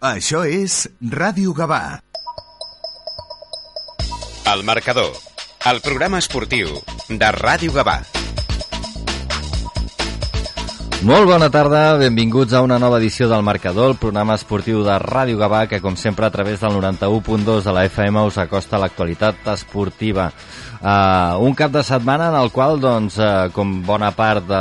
Això és Ràdio Gavà. El marcador, el programa esportiu de Ràdio Gavà. Molt bona tarda, benvinguts a una nova edició del Marcador, el programa esportiu de Ràdio Gavà, que com sempre a través del 91.2 de la FM us acosta a l'actualitat esportiva. Uh, un cap de setmana en el qual, doncs, uh, com bona part de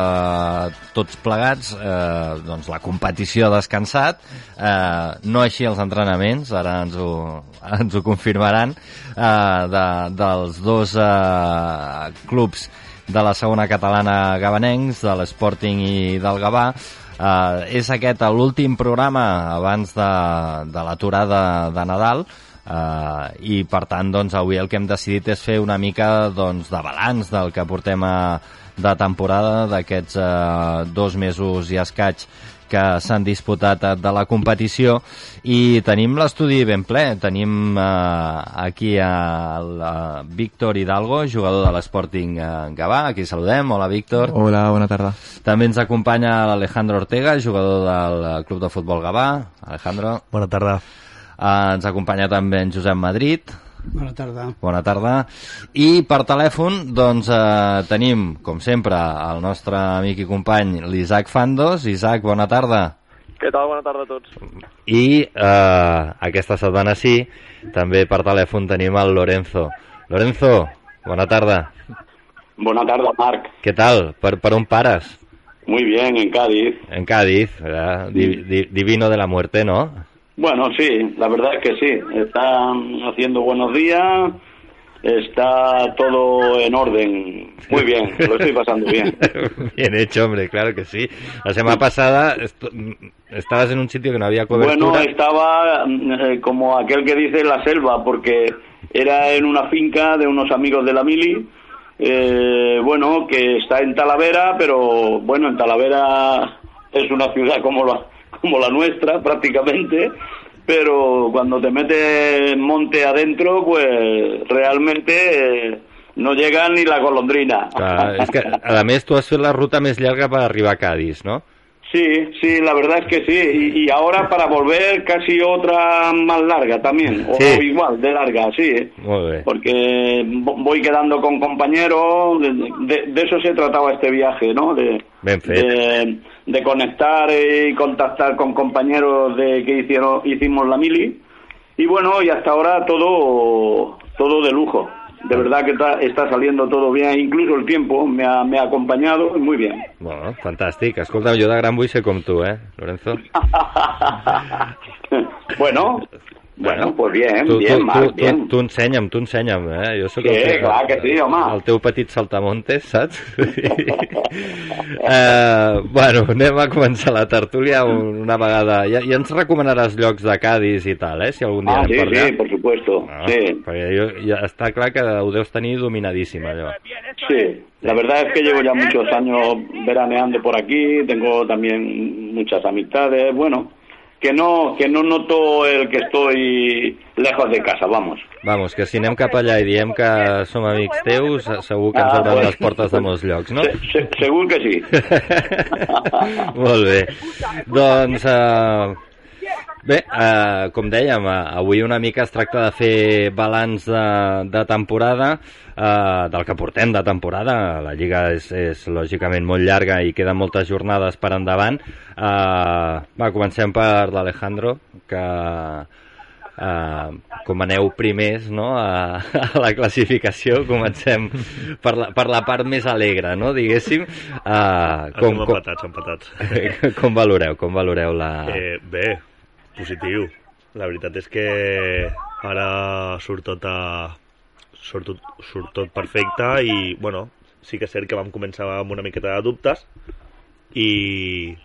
tots plegats, uh, doncs la competició ha descansat, uh, no així els entrenaments, ara ens ho, ens ho confirmaran, uh, de, dels dos uh, clubs de la segona catalana gabanencs, de l'Sporting i del Gavà. Uh, és aquest l'últim programa abans de, de l'aturada de Nadal uh, i per tant doncs, avui el que hem decidit és fer una mica doncs, de balanç del que portem a, de temporada d'aquests uh, dos mesos i escaig que s'han disputat de la competició i tenim l'estudi ben ple. Tenim eh, aquí el uh, Víctor Hidalgo, jugador de l'Sporting uh, Gavà. Aquí saludem. Hola, Víctor. Hola, bona tarda. També ens acompanya l'Alejandro Ortega, jugador del Club de Futbol Gavà. Alejandro. Bona tarda. Uh, ens acompanya també en Josep Madrid. Bona tarda. Bona tarda. I per telèfon, doncs, eh, tenim, com sempre, el nostre amic i company, l'Isaac Fandos. Isaac, bona tarda. Què tal? Bona tarda a tots. I eh, aquesta setmana sí, també per telèfon tenim el Lorenzo. Lorenzo, bona tarda. Bona tarda, Marc. Què tal? Per, per on pares? Muy bien, en Cádiz. En Cádiz, ¿verdad? Di, di, divino de la muerte, ¿no? Bueno, sí, la verdad es que sí. Está haciendo buenos días, está todo en orden. Muy bien, lo estoy pasando bien. bien hecho, hombre, claro que sí. La semana pasada estabas en un sitio que no había cobertura. Bueno, estaba eh, como aquel que dice la selva, porque era en una finca de unos amigos de la Mili. Eh, bueno, que está en Talavera, pero bueno, en Talavera es una ciudad como la, como la nuestra prácticamente, pero cuando te metes monte adentro, pues realmente eh, no llega ni la golondrina. Clar, és que, a més, tu has fet la ruta més llarga per arribar a Cádiz, ¿no? Sí, sí, la verdad es que sí. Y, y ahora para volver casi otra más larga también, o, Sí. igual de larga, sí. Bé. Porque vo- voy quedando con compañeros, de, de- de eso se trataba este viaje, ¿no? De, de, de conectar y contactar con compañeros de que hicieron hicimos la mili y bueno y hasta ahora todo todo de lujo de verdad que está, está saliendo todo bien incluso el tiempo me ha, me ha acompañado muy bien Bueno, fantàstic. Escolta, jo de gran vull ser com tu, eh, Lorenzo? bueno bueno pues bien tu, bien tu, Marc, tu, bien tu, tu ensenya'm, tu ensenya'm, eh? Jo sóc Sí, el, teu- clar que sí, home. el teu petit saltamontes, saps? uh, bueno, anem a començar la tertúlia un- una vegada. Ja, ja ens recomanaràs llocs de Cádiz i tal, eh? Si algun dia ah, anem sí, per allà. sí, por supuesto Ah, sí Perquè jo, ja està clar que ho deus tenir dominadíssim, allò. Sí, la verdad es que llevo ya muchos años veraneando por aquí, tengo también muchas amistades, bueno, que no que no noto el que estoy lejos de casa, vamos. Vamos, que si anem cap allà i diem que som amics teus, segur que ens Ah, obren les portes de molts llocs, no? Se- se- segur que sí. Molt bé. Doncs, uh, bé, uh, com dèiem, uh, avui una mica es tracta de fer balanç de, de temporada, uh, del que portem de temporada. La Lliga és, és lògicament molt llarga i queden moltes jornades per endavant. Uh, va, comencem per l'Alejandro, que Uh, com aneu primers no, a, a la classificació, comencem per la, per la part més alegre, no, diguéssim. Uh, Com, com... empatats, empatats. com valoreu, com valoreu la... Eh, bé, positiu. La veritat és que ara surt tot, a... surt tot, surt tot perfecte i, bueno, sí que és cert que vam començar amb una miqueta de dubtes i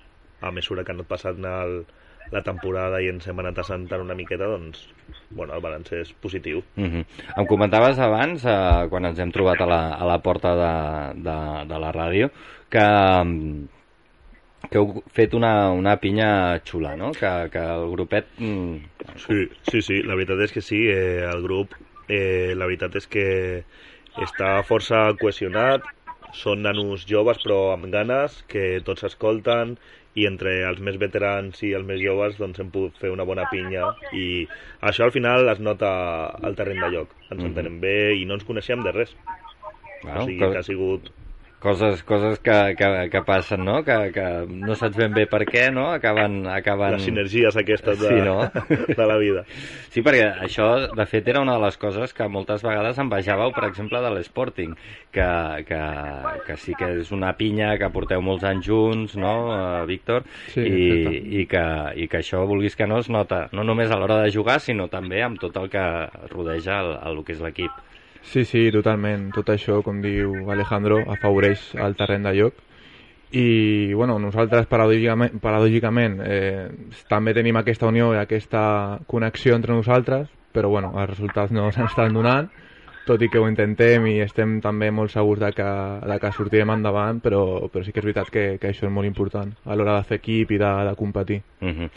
a mesura que ha anat passant el, la temporada i ens hem anat assentant una miqueta, doncs, bueno, el balanç és positiu. Uh -huh. Em comentaves abans, eh, quan ens hem trobat a la, a la porta de, de, de la ràdio, que, mm, que heu fet una, una pinya xula, no? Que, que el grupet... mm, Sí, sí, sí, la veritat és que sí, eh, el grup, eh, la veritat és que està força cohesionat, són nanos joves però amb ganes, que tots s'escolten i entre els més veterans i els més joves doncs hem pogut fer una bona pinya i això al final es nota al terreny de lloc ens Mhm. entenem bé i no ens coneixem de res Bueno, o sigui co- que ha sigut coses, coses que, que, que passen, no? Que, que no saps ben bé per què, no? Acaben... acaben... les sinergies aquestes de, Sí, no? de la vida Sí, perquè això, de fet, era una de les coses que moltes vegades envejàveu, per exemple, de l'Sporting, que, que, que sí que és una pinya que porteu molts anys junts, no, eh, Víctor? Sí, I, exacte. i, que, I que això, vulguis que no, es nota, no només a l'hora de jugar, sinó també amb tot el que rodeja el, el que és l'equip. Sí, sí, totalment. Tot això, com diu Alejandro, afavoreix el terreny de lloc. I, bueno, nosaltres, paradògicament, paradògicament eh, també tenim aquesta unió i aquesta connexió entre nosaltres, però, bueno, els resultats no s'estan donant, tot i que ho intentem i estem també molt segurs de que, de que sortirem endavant, però, però sí que és veritat que, que això és molt important a l'hora de fer equip i de, de competir. Uh -huh.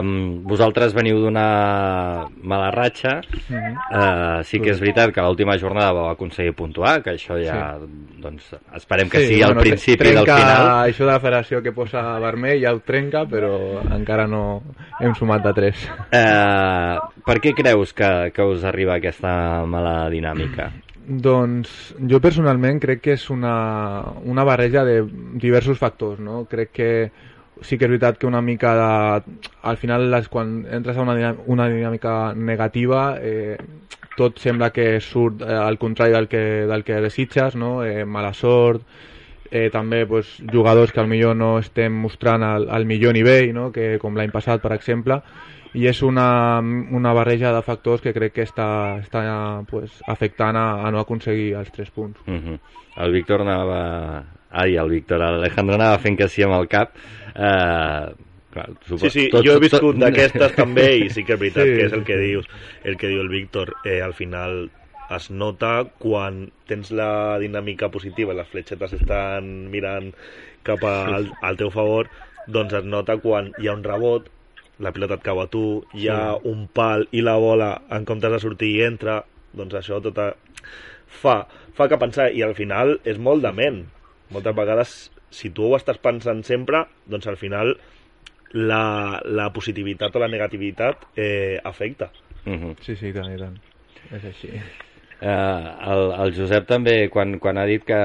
um, vosaltres veniu d'una mala ratxa, Uh -huh. uh, sí que és veritat que l'última jornada vau aconseguir puntuar, que això ja, doncs, esperem que Sí, sigui al bueno, principi trenca, del final. Això de la federació que posa vermell ja ho trenca, però encara no hem sumat de 3. Eh, per què creus que, que us arriba aquesta mala dinàmica? Doncs jo personalment crec que és una, una barreja de diversos factors, no? Crec que sí que és veritat que una mica de... Al final, les, quan entres a una, una dinàmica negativa, eh, tot sembla que surt eh, al contrari del que, del que desitges, no? Eh, mala sort, eh, també pues, jugadors que al millor no estem mostrant al, al millor nivell, no? que, com l'any passat, per exemple, i és una, una barreja de factors que crec que està, està pues, afectant a, a no aconseguir els tres punts. Uh -huh. El Víctor anava... Ai, el Víctor, l'Alejandro anava fent que sí amb el cap. Eh, clar, supo... Sí, sí, jo he viscut d'aquestes també i sí que és veritat Sí, que és el que dius, el que diu el Víctor, eh, al final es nota quan tens la dinàmica positiva, les fletxetes estan mirant cap al, al teu favor, doncs es nota quan hi ha un rebot, la pilota et cau a tu, hi ha un pal i la bola en comptes de sortir i entra, doncs això tot a... fa, fa que pensar i al final és molt de ment. Moltes vegades, si tu ho estàs pensant sempre, doncs al final la, la positivitat o la negativitat eh, afecta. Uh -huh. Sí, sí, i tant, i tant. És així. Eh, el, el Josep també, quan, quan ha dit que,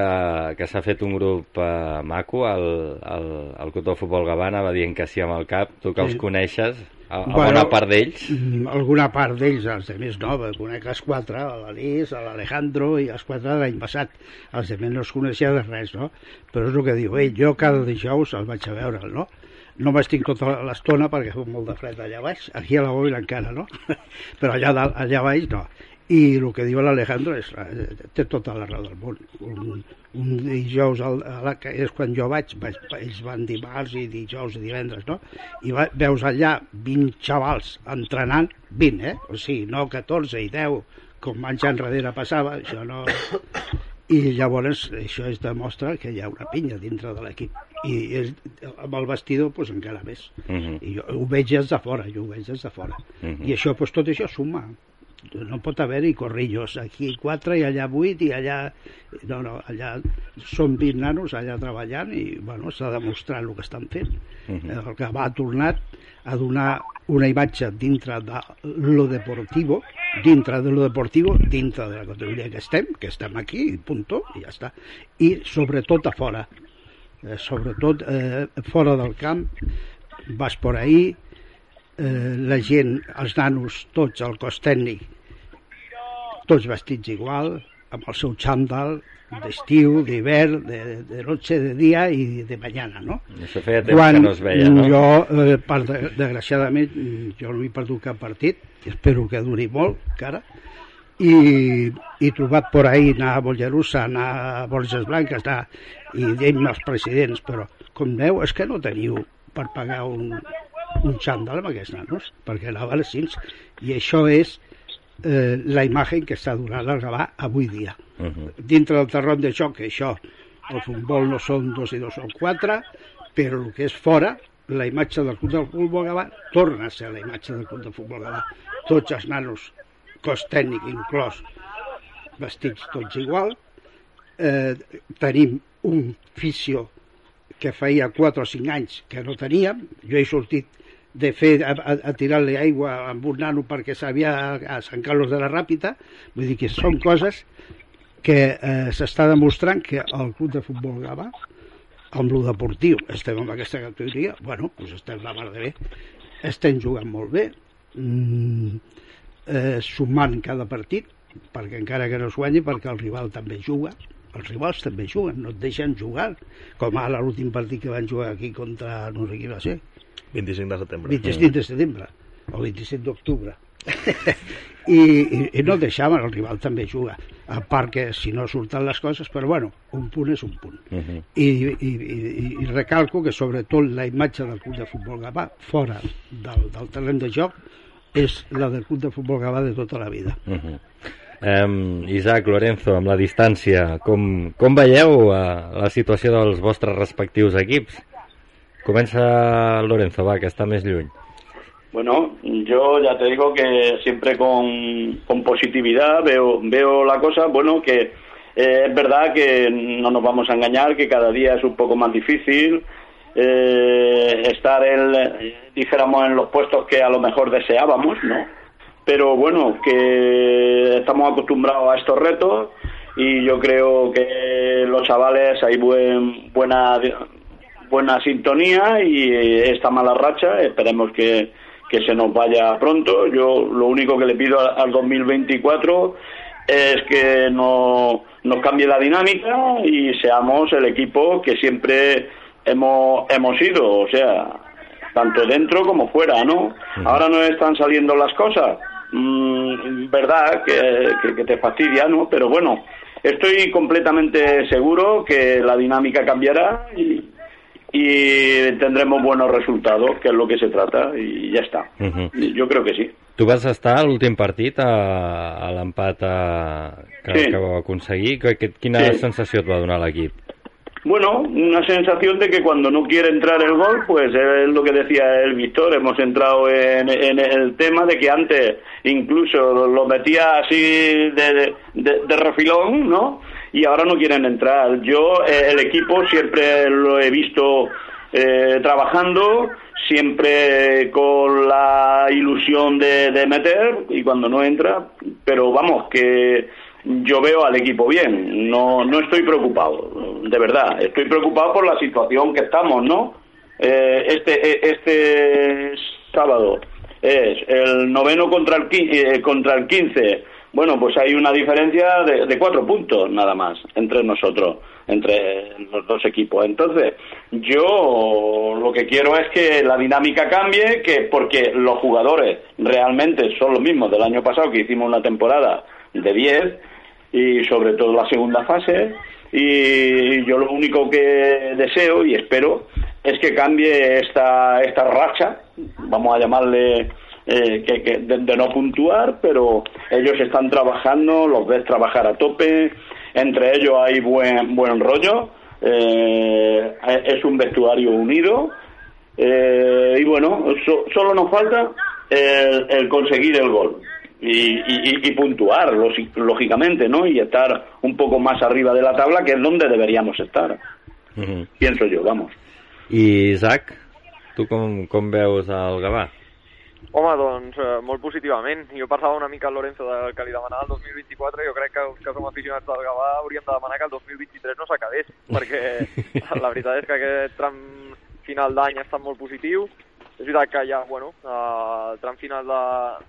que s'ha fet un grup eh, maco, el, el, el Cotó Futbol Gavana va dient que sí amb el cap, tu que els Sí. coneixes, a, a Bueno, bona part d'ells. Mm, Alguna part d'ells, els de més no, perquè conec els quatre, l'Alis, l'Alejandro i els quatre de l'any passat. Els de més no els coneixia de res, no? Però és el que diu ell, jo cada dijous el vaig a veure, no? No m'estic tota l'estona perquè fa molt de fred allà baix, aquí a la Bòbila encara, no? Però allà, dalt, allà baix no. I el que diu l'Alejandro és, eh, té tota la raó del món. Un, un dijous, al, a la, que és quan jo vaig, vaig, ells van dimarts i dijous i divendres, no? I va, veus allà 20 xavals entrenant, 20, eh? O sigui, no 14 i 10, com anys enrere passava, això no... I llavors això es demostra que hi ha una pinya dintre de l'equip. I és, amb el vestidor, doncs encara més. Uh -huh. I jo ho veig des de fora, jo ho veig des de fora. Mhm. I això, doncs, tot això suma. No pot haver-hi corrillos, aquí quatre i allà vuit i allà... No, no, allà són 20 nanos allà treballant i, bueno, s'ha demostrat el que estan fent. Mhm. El que va tornat a donar una imatge dintre de lo deportivo, dintre de lo deportivo, dintre de la categoria que estem, que estem aquí, punto, i ja està. I sobretot a fora, eh, sobretot eh, fora del camp, vas por ahí, eh, la gent, els nanos, tots, el cos tècnic, tots vestits igual, amb el seu xandall, d'estiu, d'hivern, de, de noche, de dia i de mañana, no? Això feia temps que no es veia, no? jo, eh, per, de- desgraciadament, jo no he perdut cap partit, espero que duri molt, encara, i he trobat por ahí anar a Mollerussa, anar a Borges Blanques, anar, i diem als presidents, però com veu és que no teniu per pagar un, un xandall amb aquests nanos, perquè anaven així, i això és eh, la imatge que està donant el Gavà avui dia Uh -huh. dintre del terreny de joc, que això, el futbol no són dos i dos són quatre, però el que és fora, la imatge del club del futbol Gavà torna a ser la imatge del club del futbol Gavà. Tots els nanos, cos tècnic inclòs, vestits tots igual, eh, tenim un fisio que feia 4 o 5 anys que no teníem. Jo he sortit de fer a, a, a tirar-li aigua amb un nano perquè s'havia a Sant Carlos de la Ràpita. Vull dir que són coses que eh, s'està demostrant que el club de futbol Gavà amb lo deportiu estem en aquesta categoria, bueno, doncs estem la mar de bé, estem jugant molt bé, mm, eh, sumant cada partit, perquè encara que no es guanyi, perquè el rival també juga, els rivals també juguen, no et deixen jugar, com ara l'últim partit que van jugar aquí contra, no sé qui va ser, 25 de setembre. 25 de setembre, o 27 d'octubre. I, i, i no deixaven, el rival també juga a part que si no surten les coses però bueno, un punt és un punt Uh -huh. I, i, i, i recalco que sobretot la imatge del club de futbol Gavà fora del, del terreny de joc és la del club de futbol Gavà de tota la vida Uh -huh. Um, Isaac, Lorenzo, amb la distància, com, com veieu uh, la situació dels vostres respectius equips? Comença Lorenzo, va, que està més lluny. Bueno, yo ya te digo que siempre con, con positividad veo, veo la cosa, bueno, que eh, es verdad que no nos vamos a engañar, que cada día es un poco más difícil eh, estar en, dijéramos, en los puestos que a lo mejor deseábamos, ¿no? Pero bueno, que estamos acostumbrados a estos retos y yo creo que los chavales hay buen, buena, buena sintonía y esta mala racha esperemos que, que se nos vaya pronto. Yo lo único que le pido al, al 2024 es que no, nos cambie la dinámica y seamos el equipo que siempre hemos, hemos sido, o sea, tanto dentro como fuera, ¿no? Ahora no están saliendo las cosas, mm, verdad que, que, que te fastidia, ¿no? Pero bueno, estoy completamente seguro que la dinámica cambiará y, y tendremos buenos resultados, que es lo que se trata, y ya está. Uh -huh. Yo creo que sí. Tu vas estar a l'últim partit a, a l'empat a- que, Sí. que vau aconseguir. Que, quina Sí. sensació et va donar l'equip? Bueno, una sensación de que cuando no quiere entrar el gol, pues es lo que decía el Víctor, hemos entrado en, en el tema de que antes incluso lo metía así de, de, de refilón, ¿no? Y ahora no quieren entrar. Yo, eh, el equipo siempre lo he visto eh, trabajando, siempre con la ilusión de, de meter y cuando no entra, pero vamos, que yo veo al equipo bien, no, no estoy preocupado, de verdad, estoy preocupado por la situación que estamos, ¿no? Eh, este, eh, este sábado es el noveno contra el, eh, contra el 15. Bueno, pues hay una diferencia de, de cuatro puntos nada más entre nosotros, entre los dos equipos. Entonces, yo lo que quiero es que la dinámica cambie, que porque los jugadores realmente son los mismos del año pasado, que hicimos una temporada de 10, y sobre todo la segunda fase, y yo lo único que deseo y espero es que cambie esta, esta racha, vamos a llamarle eh, que, que de, de no puntuar, pero ellos están trabajando, los ves trabajar a tope, entre ellos hay buen, buen rollo, eh, es un vestuario unido, eh, y bueno, so- solo nos falta el, el conseguir el gol y, y- y puntuar, lógi- lógicamente, ¿no? Y estar un poco más arriba de la tabla, que es donde deberíamos estar, Uh -huh. pienso yo, vamos. I Isaac, tu com, com veus el Gavà? Home, doncs, eh, molt positivament. Jo parlava una mica al Lorenzo del que li demanava el 2024, jo crec que els que som aficionats del Gavà hauríem de demanar que el 2023 no s'acabés, perquè la veritat és que aquest tram final d'any ha estat molt positiu. És veritat que ja, bueno, eh, el tram final de,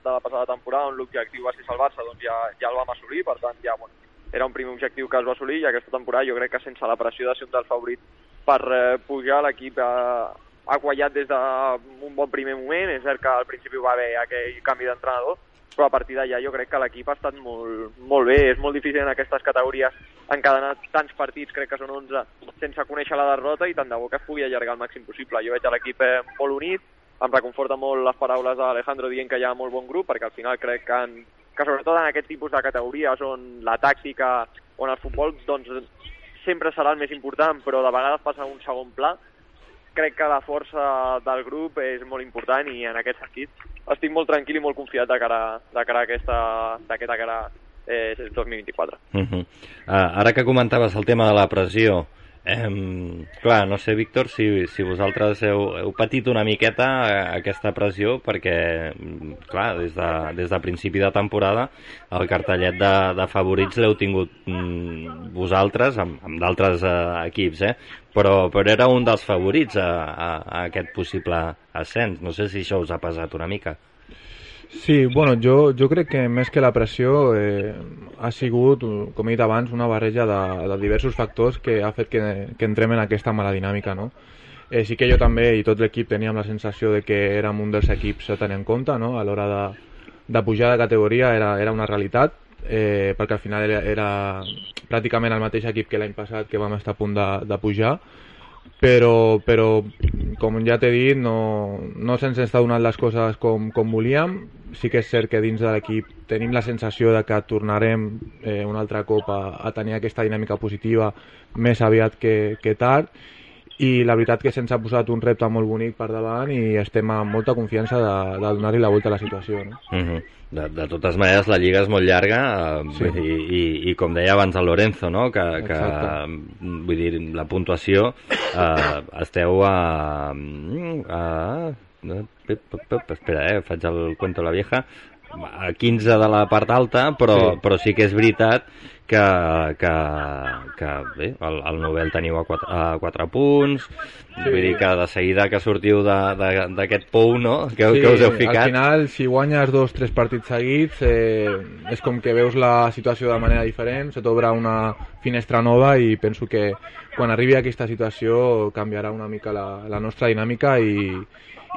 de la passada temporada, on l'objectiu va ser salvar-se, doncs ja, ja el vam assolir, per tant, ja, bueno, era un primer objectiu que es va assolir i aquesta temporada jo crec que sense la pressió de ser un dels favorits per eh, pujar l'equip eh, ha quallat des d'un bon primer moment, és cert que al principi va haver aquell canvi d'entrenador, però a partir d'allà jo crec que l'equip ha estat molt, molt bé, és molt difícil en aquestes categories encadenar tants partits, crec que són 11, sense conèixer la derrota i tant de bo que es pugui allargar el màxim possible. Jo veig l'equip eh, molt unit, em reconforta molt les paraules d'Alejandro dient que hi ha molt bon grup, perquè al final crec que, en, que sobretot en aquest tipus de categories on la tàctica, on el futbol, doncs sempre serà el més important, però de vegades passa un segon pla, crec que la força del grup és molt important i en aquest sentit estic molt tranquil i molt confiat de cara, de cara a aquesta, d'aquesta cara eh, 2024. Uh -huh. uh, ara que comentaves el tema de la pressió, Eh, clar, no sé, Víctor, si, si vosaltres heu, heu patit una miqueta eh, aquesta pressió, perquè, mm, clar, des de, des de principi de temporada el cartellet de, de favorits l'heu tingut mm, vosaltres, amb, amb d'altres eh, equips, eh? Però, però era un dels favorits a, a, a aquest possible ascens. No sé si això us ha pesat una mica. Sí, bueno, jo, jo crec que més que la pressió eh, ha sigut, com he dit abans, una barreja de, de diversos factors que ha fet que, que entrem en aquesta mala dinàmica, no? Eh, sí que jo també i tot l'equip teníem la sensació de que érem un dels equips a tenir en compte, no? A l'hora de, de pujar de categoria era, era una realitat, eh, perquè al final era, era pràcticament el mateix equip que l'any passat que vam estar a punt de, de pujar, però, però com ja t'he dit, no, no se'ns està donant les coses com, com volíem. Sí que és cert que dins de l'equip tenim la sensació de que tornarem eh, un altre cop a, a tenir aquesta dinàmica positiva més aviat que, que tard i la veritat que se'ns ha posat un repte molt bonic per davant i estem amb molta confiança de, de donar-li la volta a la situació. No? Uh -huh. de, de totes maneres, la Lliga és molt llarga eh, sí. i, i, i com deia abans el Lorenzo, no? que, que vull dir, la puntuació eh, esteu a... a, a espera, eh, faig el cuento la vieja a 15 de la part alta però, sí. però sí que és veritat que, que, que bé, el, el Nobel teniu a 4, a 4 punts, sí. vull dir que de seguida que sortiu d'aquest pou, no?, que, sí, que us heu ficat. al final, si guanyes dos, tres partits seguits, eh, és com que veus la situació de manera diferent, se t'obre una finestra nova i penso que quan arribi a aquesta situació canviarà una mica la, la nostra dinàmica i,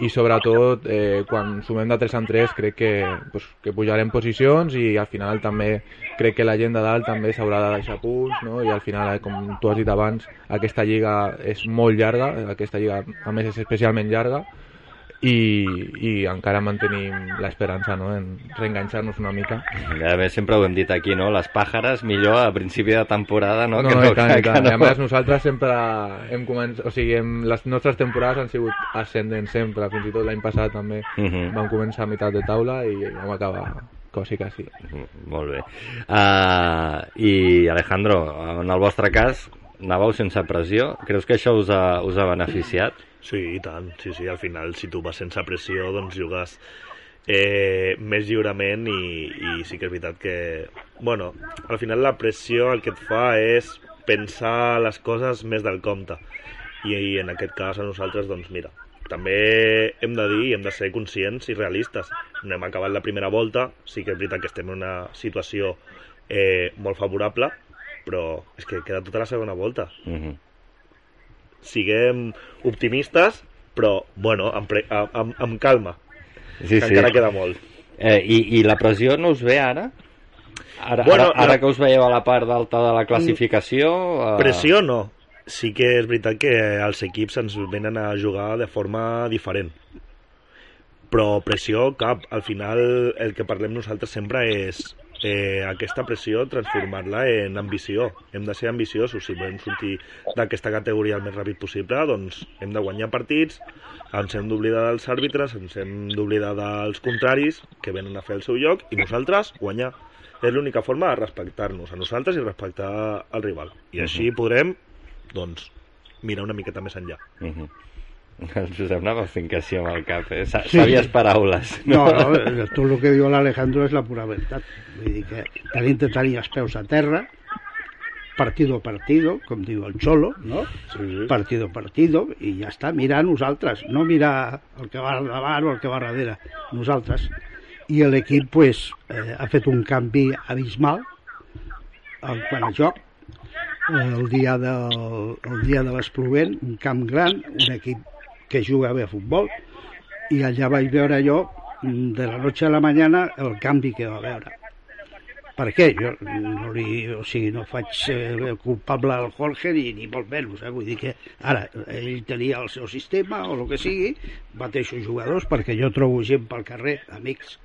i sobretot eh, quan sumem de 3 en 3 crec que, pues, que pujarem posicions i al final també crec que la gent de dalt també s'haurà de deixar punts no? i al final, eh, com tu has dit abans, aquesta lliga és molt llarga, aquesta lliga a més és especialment llarga i, i encara mantenim l'esperança no? en reenganxar-nos una mica. A més, sempre ho hem dit aquí, no? Les pàjares millor a principi de temporada, no? no que no, no, i tant, que, i tant. no. I a més, nosaltres sempre hem començat... O sigui, hem, les nostres temporades han sigut ascendents sempre. Fins i tot l'any passat també uh Mhm. -huh. vam començar a meitat de taula i vam acabar quasi, quasi. Molt bé. Uh, I, Alejandro, en el vostre cas, anàveu sense pressió. Creus que això us ha, us ha beneficiat? Sí, i tant. Sí, sí, al final, si tu vas sense pressió, doncs jugues eh, més lliurement i, i sí que és veritat que... Bueno, al final la pressió el que et fa és pensar les coses més del compte. I, i en aquest cas a nosaltres, doncs mira, també hem de dir i hem de ser conscients i realistes. No hem acabat la primera volta, sí que és veritat que estem en una situació eh, molt favorable, però és que queda tota la segona volta. Uh -huh. Siguem optimistes, però, bueno, amb, pre amb, amb, calma, Sí, que encara queda molt. Eh, i, I la pressió no us ve ara? Ara, Bueno, ara, ara la- que us veieu a la part d'alta de la classificació... Eh... Pressió no. Sí que és veritat que els equips ens venen a jugar de forma diferent. Però pressió cap. Al final el que parlem nosaltres sempre és eh, aquesta pressió transformar-la en ambició. Hem de ser ambiciosos. Si volem sortir d'aquesta categoria el més ràpid possible, doncs hem de guanyar partits, ens hem d'oblidar dels àrbitres, ens hem d'oblidar dels contraris que venen a fer el seu lloc i nosaltres guanyar. És l'única forma de respectar-nos a nosaltres i respectar el rival. I així podrem, doncs, mirar una miqueta més enllà. Uh -huh. El Josep anava fent que sí amb el cap, eh? Sa Sí. Paraules. No, no, eh, tot el que diu l'Alejandro és la pura veritat. Vull dir que tenim de tenir els peus a terra, partido a partido, com diu el Xolo, no? Sí, sí. Partido a partido, i ja està, mirar nosaltres, no mirar el que va davant o el que va darrere, nosaltres. I l'equip, pues, eh, ha fet un canvi abismal en quant a joc, Eh, el dia, del, el dia de l'Espluent, un camp gran, un equip que juga bé a futbol, i allà vaig veure jo, de la noche a la mañana, el canvi que va veure. Per què? Jo no, li, o sigui, no faig eh, culpable al Jorge ni, ni molt menys. Eh? Vull dir que ara ell tenia el seu sistema o el que sigui, mateixos jugadors, perquè jo trobo gent pel carrer, amics.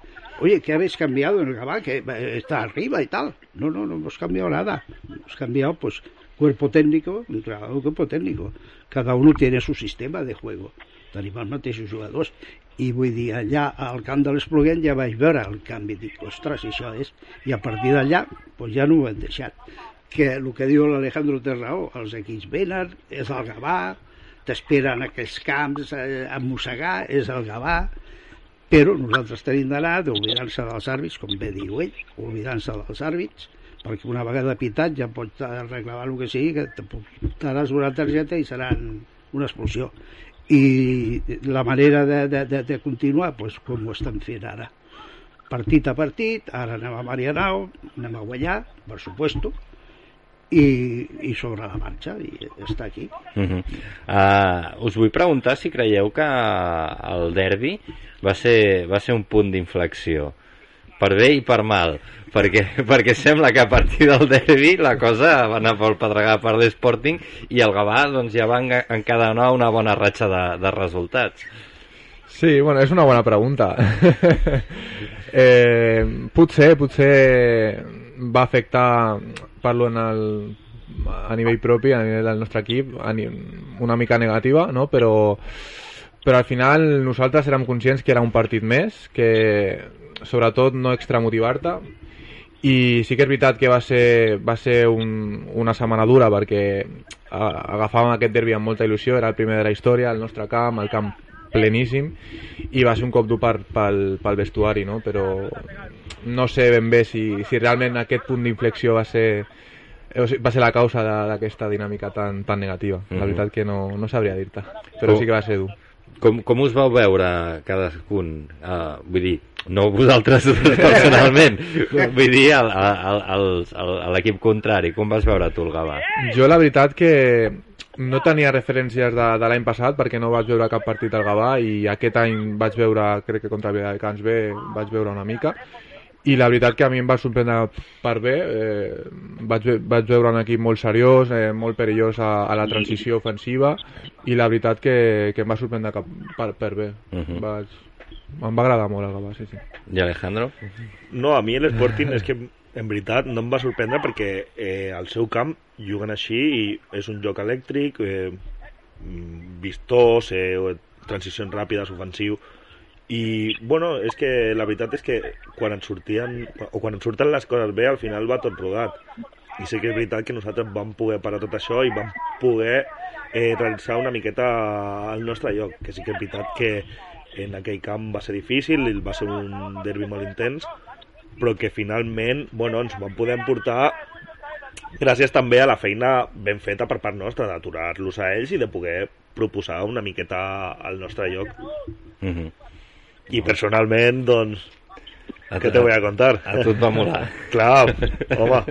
Oye, ¿qué habéis cambiado en el Gabá? Que eh, está arriba y tal. No, no, no hemos cambiado nada. Hemos cambiado, pues, cuerpo técnico, un trabajo cuerpo técnico. Cada uno tiene su sistema de juego. Tenim els mateixos jugadors. I vull dir, allà al camp de l'Espluguent ja vaig veure el canvi. Dic, ostres, això és... I a partir d'allà, pues ja no ho hem deixat. que el que diu l'Alejandro té raó, els equips venen, és el Gavà, t'esperen aquells camps a mossegar, és el Gavà, però nosaltres tenim d'anar d'oblidar-se dels àrbits, com bé diu ell, oblidant-se dels àrbits, perquè una vegada pitat ja pots reclamar el que sigui, que te una targeta i serà una expulsió. I la manera de, de, de, de continuar, doncs, com ho estan fent ara. Partit a partit, ara anem a Marianao, anem a guanyar, per supuesto, i, i sobre la marxa i està aquí uh -huh. uh, us vull preguntar si creieu que el derbi va ser, va ser un punt d'inflexió per bé i per mal perquè, perquè sembla que a partir del derbi la cosa va anar pel pedregar per l'Sporting i el Gavà doncs, ja va encadenar una bona ratxa de, de resultats Sí, bueno, és una bona pregunta. eh, potser, potser va afectar parlo en el, a nivell propi, a nivell del nostre equip, una mica negativa, no? però, però al final nosaltres érem conscients que era un partit més, que sobretot no extramotivar-te, i sí que és veritat que va ser, va ser un, una setmana dura perquè agafàvem aquest derbi amb molta il·lusió, era el primer de la història, el nostre camp, el camp pleníssim i va ser un cop dur pel, pel, pel vestuari, no? però no sé ben bé si, si realment aquest punt d'inflexió va ser va ser la causa d'aquesta dinàmica tan, tan negativa. Mm -hmm. La mhm. veritat que no, no sabria dir-te, però com, sí que va ser dur. Com, com us vau veure cadascun? Uh, vull dir, no vosaltres personalment, vull dir l'equip contrari. Com vas veure tu el Gavà? Jo la veritat que no tenia referències de, de l'any passat perquè no vaig veure cap partit al Gavà i aquest any vaig veure, crec que contra Viladecans B vaig veure una mica i la veritat que a mi em va sorprendre per bé eh, vaig, vaig veure un equip molt seriós, eh, molt perillós a, a la transició ofensiva i la veritat que, que em va sorprendre cap, per, per bé uh -huh. vaig, em va agradar molt el Gavà, sí, sí. I Alejandro? No, a mi l'Sporting és que en veritat no em va sorprendre perquè eh, al seu camp juguen així i és un joc elèctric eh, vistós eh, transicions ràpides, ofensiu i bueno, és que la veritat és que quan ens sortien o quan ens surten les coses bé al final va tot rodat i sí que és veritat que nosaltres vam poder parar tot això i vam poder eh, realitzar una miqueta el nostre lloc que sí que és veritat que en aquell camp va ser difícil va ser un derbi molt intens però que finalment bueno, ens van poder portar gràcies també a la feina ben feta per part nostra d'aturar-los a ells i de poder proposar una miqueta al nostre lloc mm -hmm. i personalment doncs a què te voy a contar? A tu et va molar. Clar, home,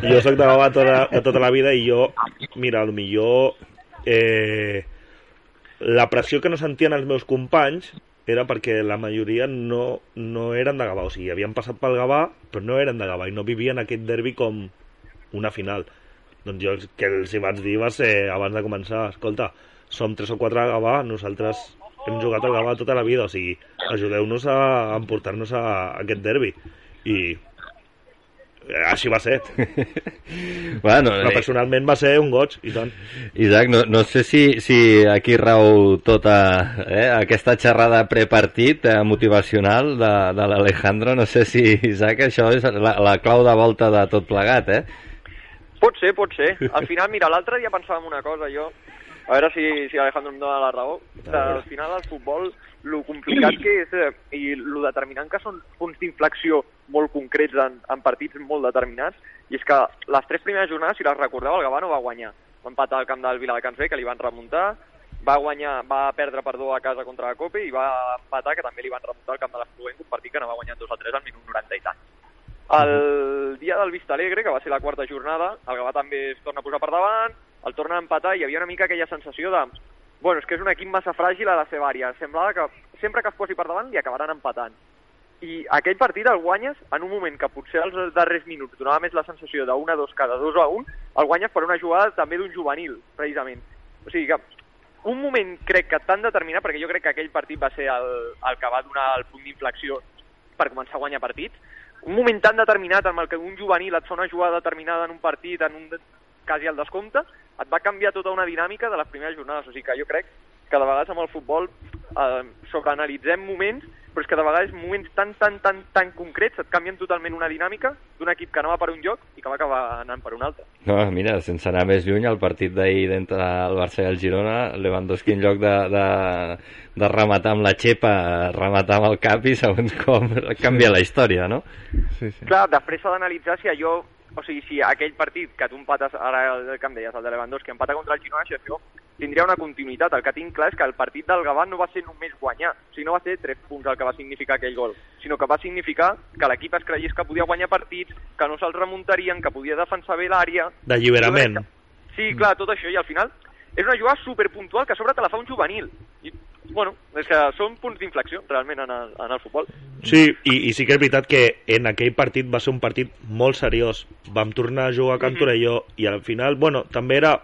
jo sóc de Gavà tota, de tota la vida i jo, mira, millor eh, la pressió que no sentien els meus companys era perquè la majoria no, no eren de Gavà, o sigui, havien passat pel Gavà, però no eren de Gavà i no vivien aquest derbi com una final. Doncs jo el que els hi vaig dir va ser, abans de començar, escolta, som tres o quatre a Gavà, nosaltres hem jugat al Gavà tota la vida, o sigui, ajudeu-nos a emportar-nos a, a aquest derbi. I així va ser. bueno, Però eh, personalment va ser un goig, i tant. Isaac, no, no sé si, si aquí rau tota eh, aquesta xerrada prepartit eh, motivacional de, de l'Alejandro. No sé si, Isaac, això és la, la clau de volta de tot plegat, eh? Pot ser, pot ser. Al final, mira, l'altre dia pensàvem una cosa, jo... A veure si, si Alejandro em dona la raó. Al final, el futbol lo complicat que és eh, i lo determinant que són punts d'inflexió molt concrets en, en partits molt determinats, i és que les tres primeres jornades, si les recordeu, el Gavà no va guanyar. Va empatar al camp del Viladecans B, que li van remuntar, va guanyar, va perdre, perdó, a casa contra la Copa i va empatar, que també li van remuntar al camp de l'Espluent, un partit que no va guanyar 2 a 3 al minut 90 i tant. El dia del Vista Alegre, que va ser la quarta jornada, el Gavà també es torna a posar per davant, el torna a empatar i hi havia una mica aquella sensació de bueno, és que és un equip massa fràgil a la seva àrea. Semblava que sempre que es posi per davant li acabaran empatant. I aquell partit el guanyes en un moment que potser als darrers minuts donava més la sensació 1 a 2 cada 2 a 1, el guanyes per una jugada també d'un juvenil, precisament. O sigui que un moment crec que tan determinat, perquè jo crec que aquell partit va ser el, el que va donar el punt d'inflexió per començar a guanyar partits, un moment tan determinat en el que un juvenil et fa una jugada determinada en un partit, en un quasi al descompte, et va canviar tota una dinàmica de les primeres jornades. O sigui que jo crec que de vegades amb el futbol eh, sobreanalitzem moments però és que de vegades moments tan, tan, tan, tan concrets et canvien totalment una dinàmica d'un equip que anava per un lloc i que va acabar anant per un altre. No, mira, sense anar més lluny, el partit d'ahir d'entre el Barça i el Girona, Lewandowski en lloc de, de, de rematar amb la xepa, rematar amb el cap i segons com canvia la història, no? Sí, sí. Clar, després s'ha d'analitzar si allò o sigui, si aquell partit que tu empates, ara el que em deies, el de Lewandowski, empata contra el Girona, això tindria una continuïtat. El que tinc clar és que el partit del Gavà no va ser només guanyar, o sigui, no va ser tres punts el que va significar aquell gol, sinó que va significar que l'equip es creies que podia guanyar partits, que no se'ls remuntarien, que podia defensar bé l'àrea... D'alliberament. Sí, clar, tot això, i al final és una jugada superpuntual que a sobre te la fa un juvenil. I, bueno, és que són punts d'inflexió realment en el, en el futbol. Sí, i, i sí que és veritat que en aquell partit va ser un partit molt seriós. Vam tornar a jugar a Can Torelló mm -hmm. i al final, bueno, també era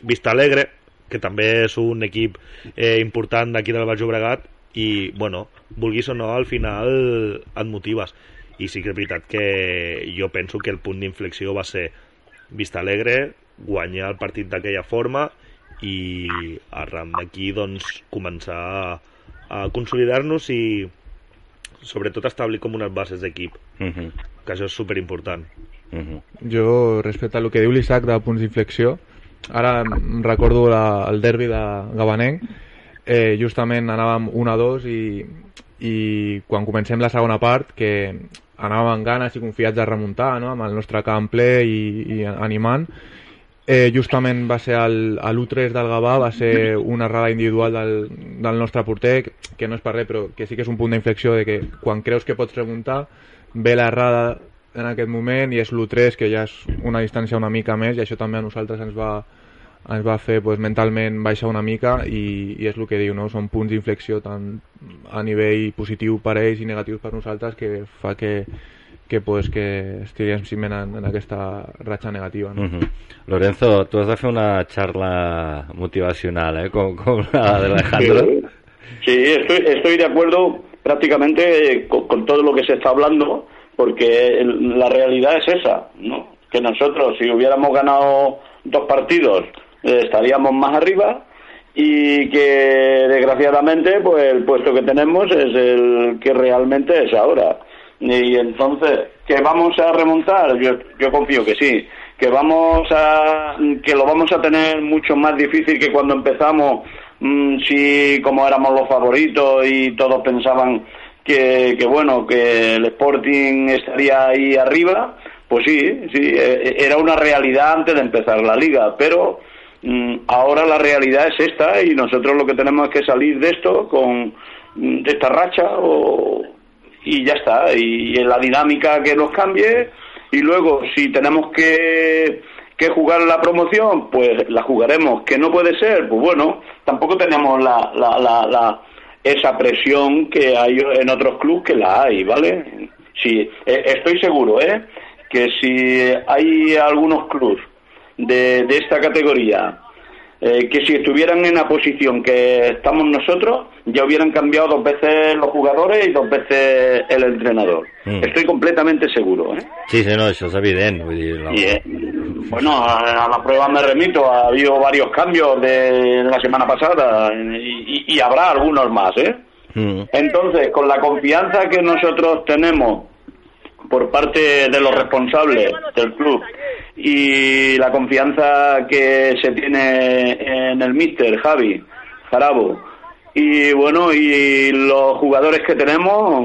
Vista Alegre, que també és un equip eh, important d'aquí del Baix Llobregat i, bueno, vulguis o no, al final et motives. I sí que és veritat que jo penso que el punt d'inflexió va ser Vista Alegre, guanyar el partit d'aquella forma i arran d'aquí doncs començar a, a consolidar-nos i sobretot establir com unes bases d'equip Uh -huh. que això és superimportant Uh -huh. Jo, respecte al que diu l'Isaac de punts d'inflexió, ara recordo la, el derbi de Gabanenc, eh, justament anàvem 1-2 i, i quan comencem la segona part, que anàvem amb ganes i confiats de remuntar, no? amb el nostre camp ple i, i animant, eh, justament va ser el, a l'1-3 del Gavà, va ser una errada individual del, del nostre porter, que no és per res, però que sí que és un punt d'inflexió de que quan creus que pots remuntar, ve l'errada en aquest moment i és l'1-3 que ja és una distància una mica més i això també a nosaltres ens va, ens va fer pues, mentalment baixar una mica i, i és el que diu, no? són punts d'inflexió tant a nivell positiu per ells i negatius per nosaltres que fa que, que, pues, que estiguem simplement en, en aquesta ratxa negativa. No? Uh -huh. Lorenzo, tu has de fer una xarra motivacional, ¿eh? Com, com la de Alejandro. Sí, estoy, estoy de acuerdo prácticamente con, con todo lo que se está hablando, porque el- la realidad es esa, ¿no? Que nosotros, si hubiéramos ganado dos partidos, eh, estaríamos más arriba y que desgraciadamente, pues el puesto que tenemos es el que realmente es ahora. Y entonces, ¿que vamos a remontar? Yo, yo confío que sí. Que vamos a, que lo vamos a tener mucho más difícil que cuando empezamos, mm, si como éramos los favoritos y todos pensaban que, que bueno, que el Sporting estaría ahí arriba, pues sí, sí, eh, era una realidad antes de empezar la liga, pero mm, ahora la realidad es esta y nosotros lo que tenemos es que salir de esto con mm, de esta racha o, y ya está, y, en la dinámica que nos cambie y luego si tenemos que que jugar la promoción, pues la jugaremos. Que no puede ser, pues bueno, tampoco tenemos la, la, la, la- esa presión que hay en otros clubes que la hay, ¿vale? Sí, eh, estoy seguro, ¿eh? Que si hay algunos clubes de, de esta categoría eh, que si estuvieran en la posición que estamos nosotros, ya hubieran cambiado dos veces los jugadores y dos veces el entrenador. Mm. Estoy completamente seguro, ¿eh? Sí, sí, no, això és evident. Vull dir, no. Y, eh, bueno, a, a la prueba me remito, ha habido varios cambios de la semana pasada y, y- y habrá algunos más, ¿eh? Mm. Entonces, con la confianza que nosotros tenemos por parte de los responsables del club y la confianza que se tiene en el míster Javi Jarabo. Y bueno y los jugadores que tenemos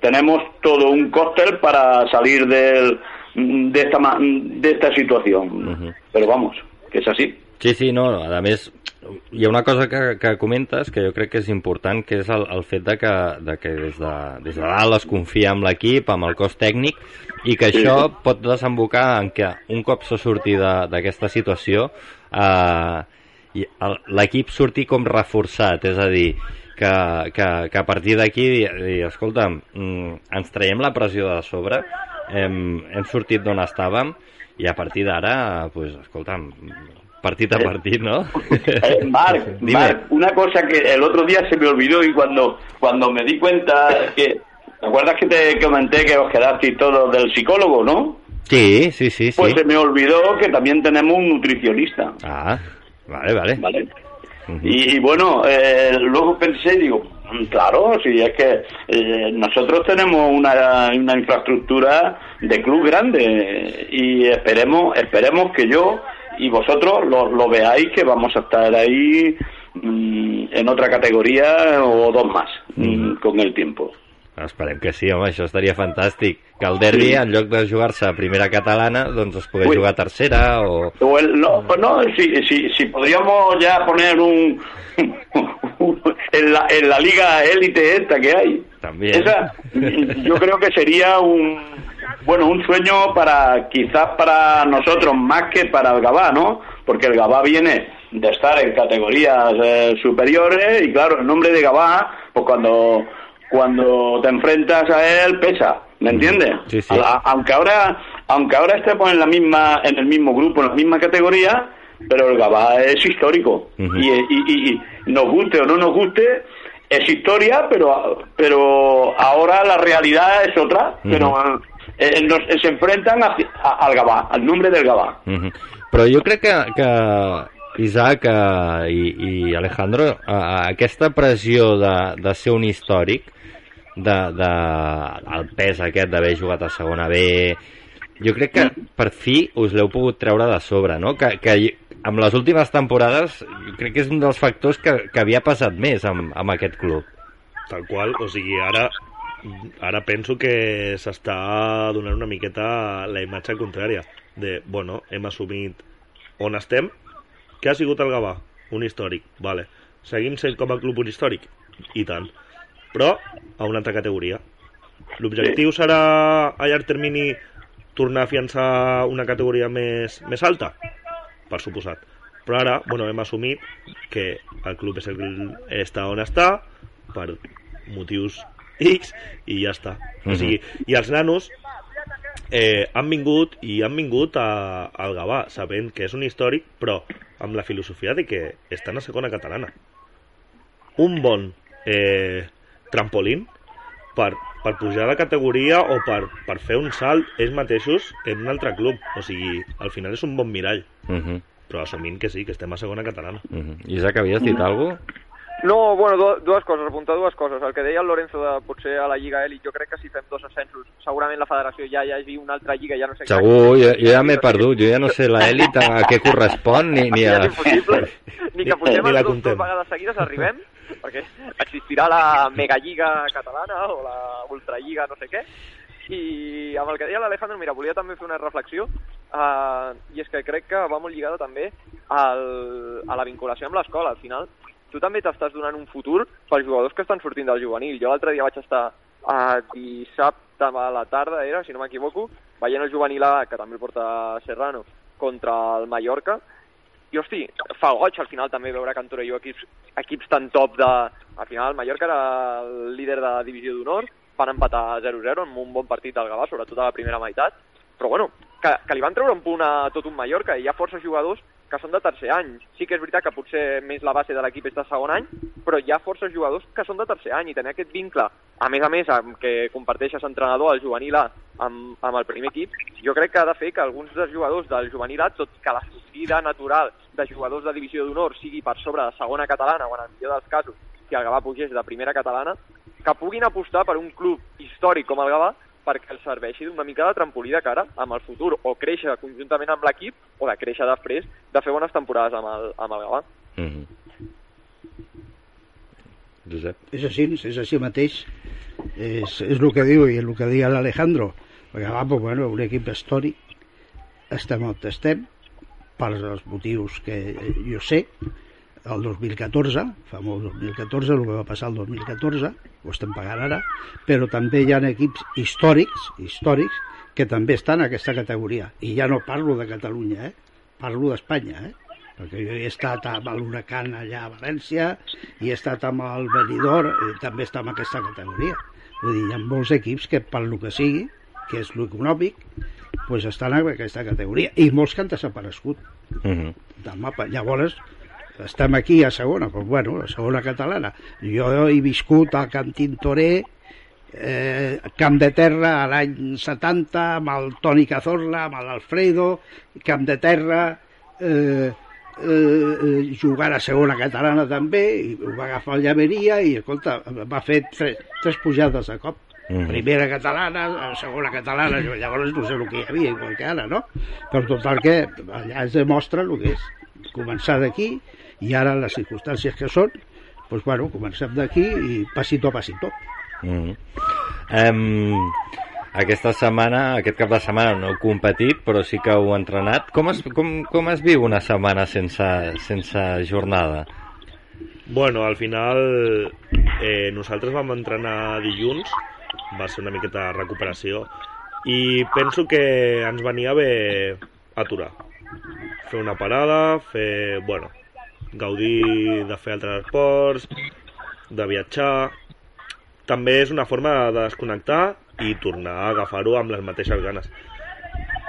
tenemos todo un cóctel para salir del, de esta de esta situación. Pero vamos que es así. Sí, sí, no, a hi ha una cosa que, que comentes que jo crec que és important, que és el, el fet de que, de que des, de, des de dalt es confia amb l'equip, amb el cos tècnic, i que això pot desembocar en que un cop se surti d'aquesta situació, eh, l'equip surti com reforçat, és a dir, que, que, que a partir d'aquí, dir, dir, escolta, mm, ens traiem la pressió de sobre, hem, hem sortit d'on estàvem, i a partir d'ara, pues, escolta'm, partit a Eh, partit, ¿no? Eh, Marc, una cosa que el otro día se me olvidó y cuando, cuando me di cuenta que... ¿Te acuerdas que te comenté que os quedasteis todos del psicólogo, no? Sí, sí, sí, sí. Pues se me olvidó que también tenemos un nutricionista, Ah, vale, vale. ¿vale? y, y, bueno, eh, luego pensé, digo, mm, claro, si es que eh, nosotros tenemos una, una infraestructura de club grande y esperemos, esperemos que yo y vosotros lo, lo veáis que vamos a estar ahí mm, en otra categoría o dos más mm, con el tiempo. Esperem que sí, home, això estaria fantàstic. Que el derbi, Sí. en lloc de jugar-se a primera catalana, doncs es pogués jugar a tercera o... O el- no, no si, si, si podríamos ya poner un, en, la, en la liga élite esta que hay. También. Esa, yo creo que sería un bueno un sueño para quizás para nosotros más que para el Gabá, ¿no? Porque el Gabá viene de estar en categorías eh, superiores y claro, el nombre de Gabá, pues cuando cuando te enfrentas a él pesa, ¿me entiendes? Sí, sí. A- aunque ahora aunque ahora estemos en la misma en el mismo grupo, en la misma categoría, pero el Gabá es histórico Ujú. y, y- y- y nos guste o no nos guste es historia, pero pero ahora la realidad es otra, Ujú. pero eh, nos, se enfrentan a- a- al Gabá, al nombre del Gabá. Mhm. Però jo crec que, que Isaac eh, i, i Alejandro, eh, aquesta pressió de, de ser un històric, de, de, el pes aquest d'haver jugat a segona B, jo crec que per fi us l'heu pogut treure de sobre, no? Que, que amb les últimes temporades crec que és un dels factors que, que havia passat més amb, amb aquest club. Tal qual, o sigui, ara ara penso que s'està donant una miqueta la imatge contrària de, bueno, hem assumit on estem, què ha sigut el Gavà? Un històric, vale. Seguim sent com a club un històric? I tant. Però a una altra categoria. L'objectiu serà a llarg termini tornar a fiançar una categoria més, més alta? Per suposat. Però ara, bueno, hem assumit que el club és el, està on està per motius X i ja està. O sigui, i els nanos eh, han vingut i han vingut a, al Gavà sabent que és un històric però amb la filosofia de que estan a segona catalana un bon eh, trampolín per, per pujar de categoria o per, per fer un salt ells mateixos en un altre club. O sigui, al final és un bon mirall. Mhm, però assumint que sí, que estem a segona catalana. Mhm. Isaac, havies dit alguna cosa? No, bueno, du dues coses, apuntar dues coses. El que deia el Lorenzo de potser a la Lliga Elit, jo crec que si fem dos ascensos, segurament la federació ja hi hagi una altra lliga, ja no sé Segur, jo, jo ja m'he perdut, jo ja no sé l'elit a què correspon ni, ni Ja a... és impossible. Ni que pugem Ni la contem. dos vegades seguides arribem, perquè existirà la megallliga catalana o la ultralliga no sé què. I amb el que deia l'Alejandro, mira, volia també fer una reflexió, uh, i és que crec que va molt lligada també al, a la vinculació amb l'escola. Al final, tu també t'estàs donant un futur pels jugadors que estan sortint del juvenil. Jo l'altre dia vaig estar a dissabte a la tarda, era, si no m'equivoco, veient el juvenil A, que també el porta Serrano, contra el Mallorca, i hosti, fa goig al final també veure que en Torelló equips, equips tan top de... Al final el Mallorca era el líder de la divisió d'honor, van empatar 0-0 amb un bon partit del Gavà, sobretot a la primera meitat, però bueno, que, que li van treure un punt a tot un Mallorca i hi ha força jugadors que són de tercer any. Sí que és veritat que potser més la base de l'equip és de segon any, però hi ha força jugadors que són de tercer any i tenir aquest vincle, a més a més, amb que comparteixes entrenador al juvenil A amb, amb el primer equip, jo crec que ha de fer que alguns dels jugadors del juvenil A, tot que la sortida natural de jugadors de divisió d'honor sigui per sobre de segona catalana o en el millor dels casos, si el Gavà pugés de primera catalana, que puguin apostar per un club històric com el Gavà perquè els serveixi d'una mica de trampolí de cara amb el futur, o créixer conjuntament amb l'equip, o de créixer després de fer bones temporades amb el, amb el Gavà. Mhm. Josep? És així, és així mateix. És, és el que diu i el que deia l'Alejandro. Perquè va, pues, bueno, un equip històric, estem on estem, per als motius que jo sé, el 2014, fa molt 2014, el que va passar el 2014, ho estem pagant ara, però també hi ha equips històrics, històrics, que també estan en aquesta categoria. I ja no parlo de Catalunya, eh? parlo d'Espanya, eh? perquè jo he estat amb l'Huracan allà a València i he estat amb el Benidorm i també està en aquesta categoria vull dir, hi ha molts equips que per lo que sigui que és l'econòmic pues estan en aquesta categoria i molts que han desaparegut Mhm. del mapa. Llavors, estem aquí a segona, però bueno, a segona catalana. Jo he viscut a Can Tintoré, eh, Camp de Terra a l'any 70, amb el Toni Cazorla, amb l'Alfredo, Camp de Terra, eh, eh, jugar a segona catalana també, i ho va agafar el Llaveria i, escolta, va fer tres, tres pujades de cop. Mhm. Primera catalana, segona catalana, llavors no sé el que hi havia, igual que ara, no? Però total que allà es demostra el que és començar d'aquí i ara les circumstàncies que són, doncs bueno, comencem d'aquí i passito a passito. Mm. Um, aquesta setmana, aquest cap de setmana no heu competit, però sí que heu entrenat. Com es, com, com es viu una setmana sense, sense jornada? Bueno, al final eh, nosaltres vam entrenar dilluns, va ser una miqueta de recuperació, i penso que ens venia bé aturar. Fer una parada, fer, bueno, gaudir de fer altres esports, de viatjar... També és una forma de desconnectar i tornar a agafar-ho amb les mateixes ganes.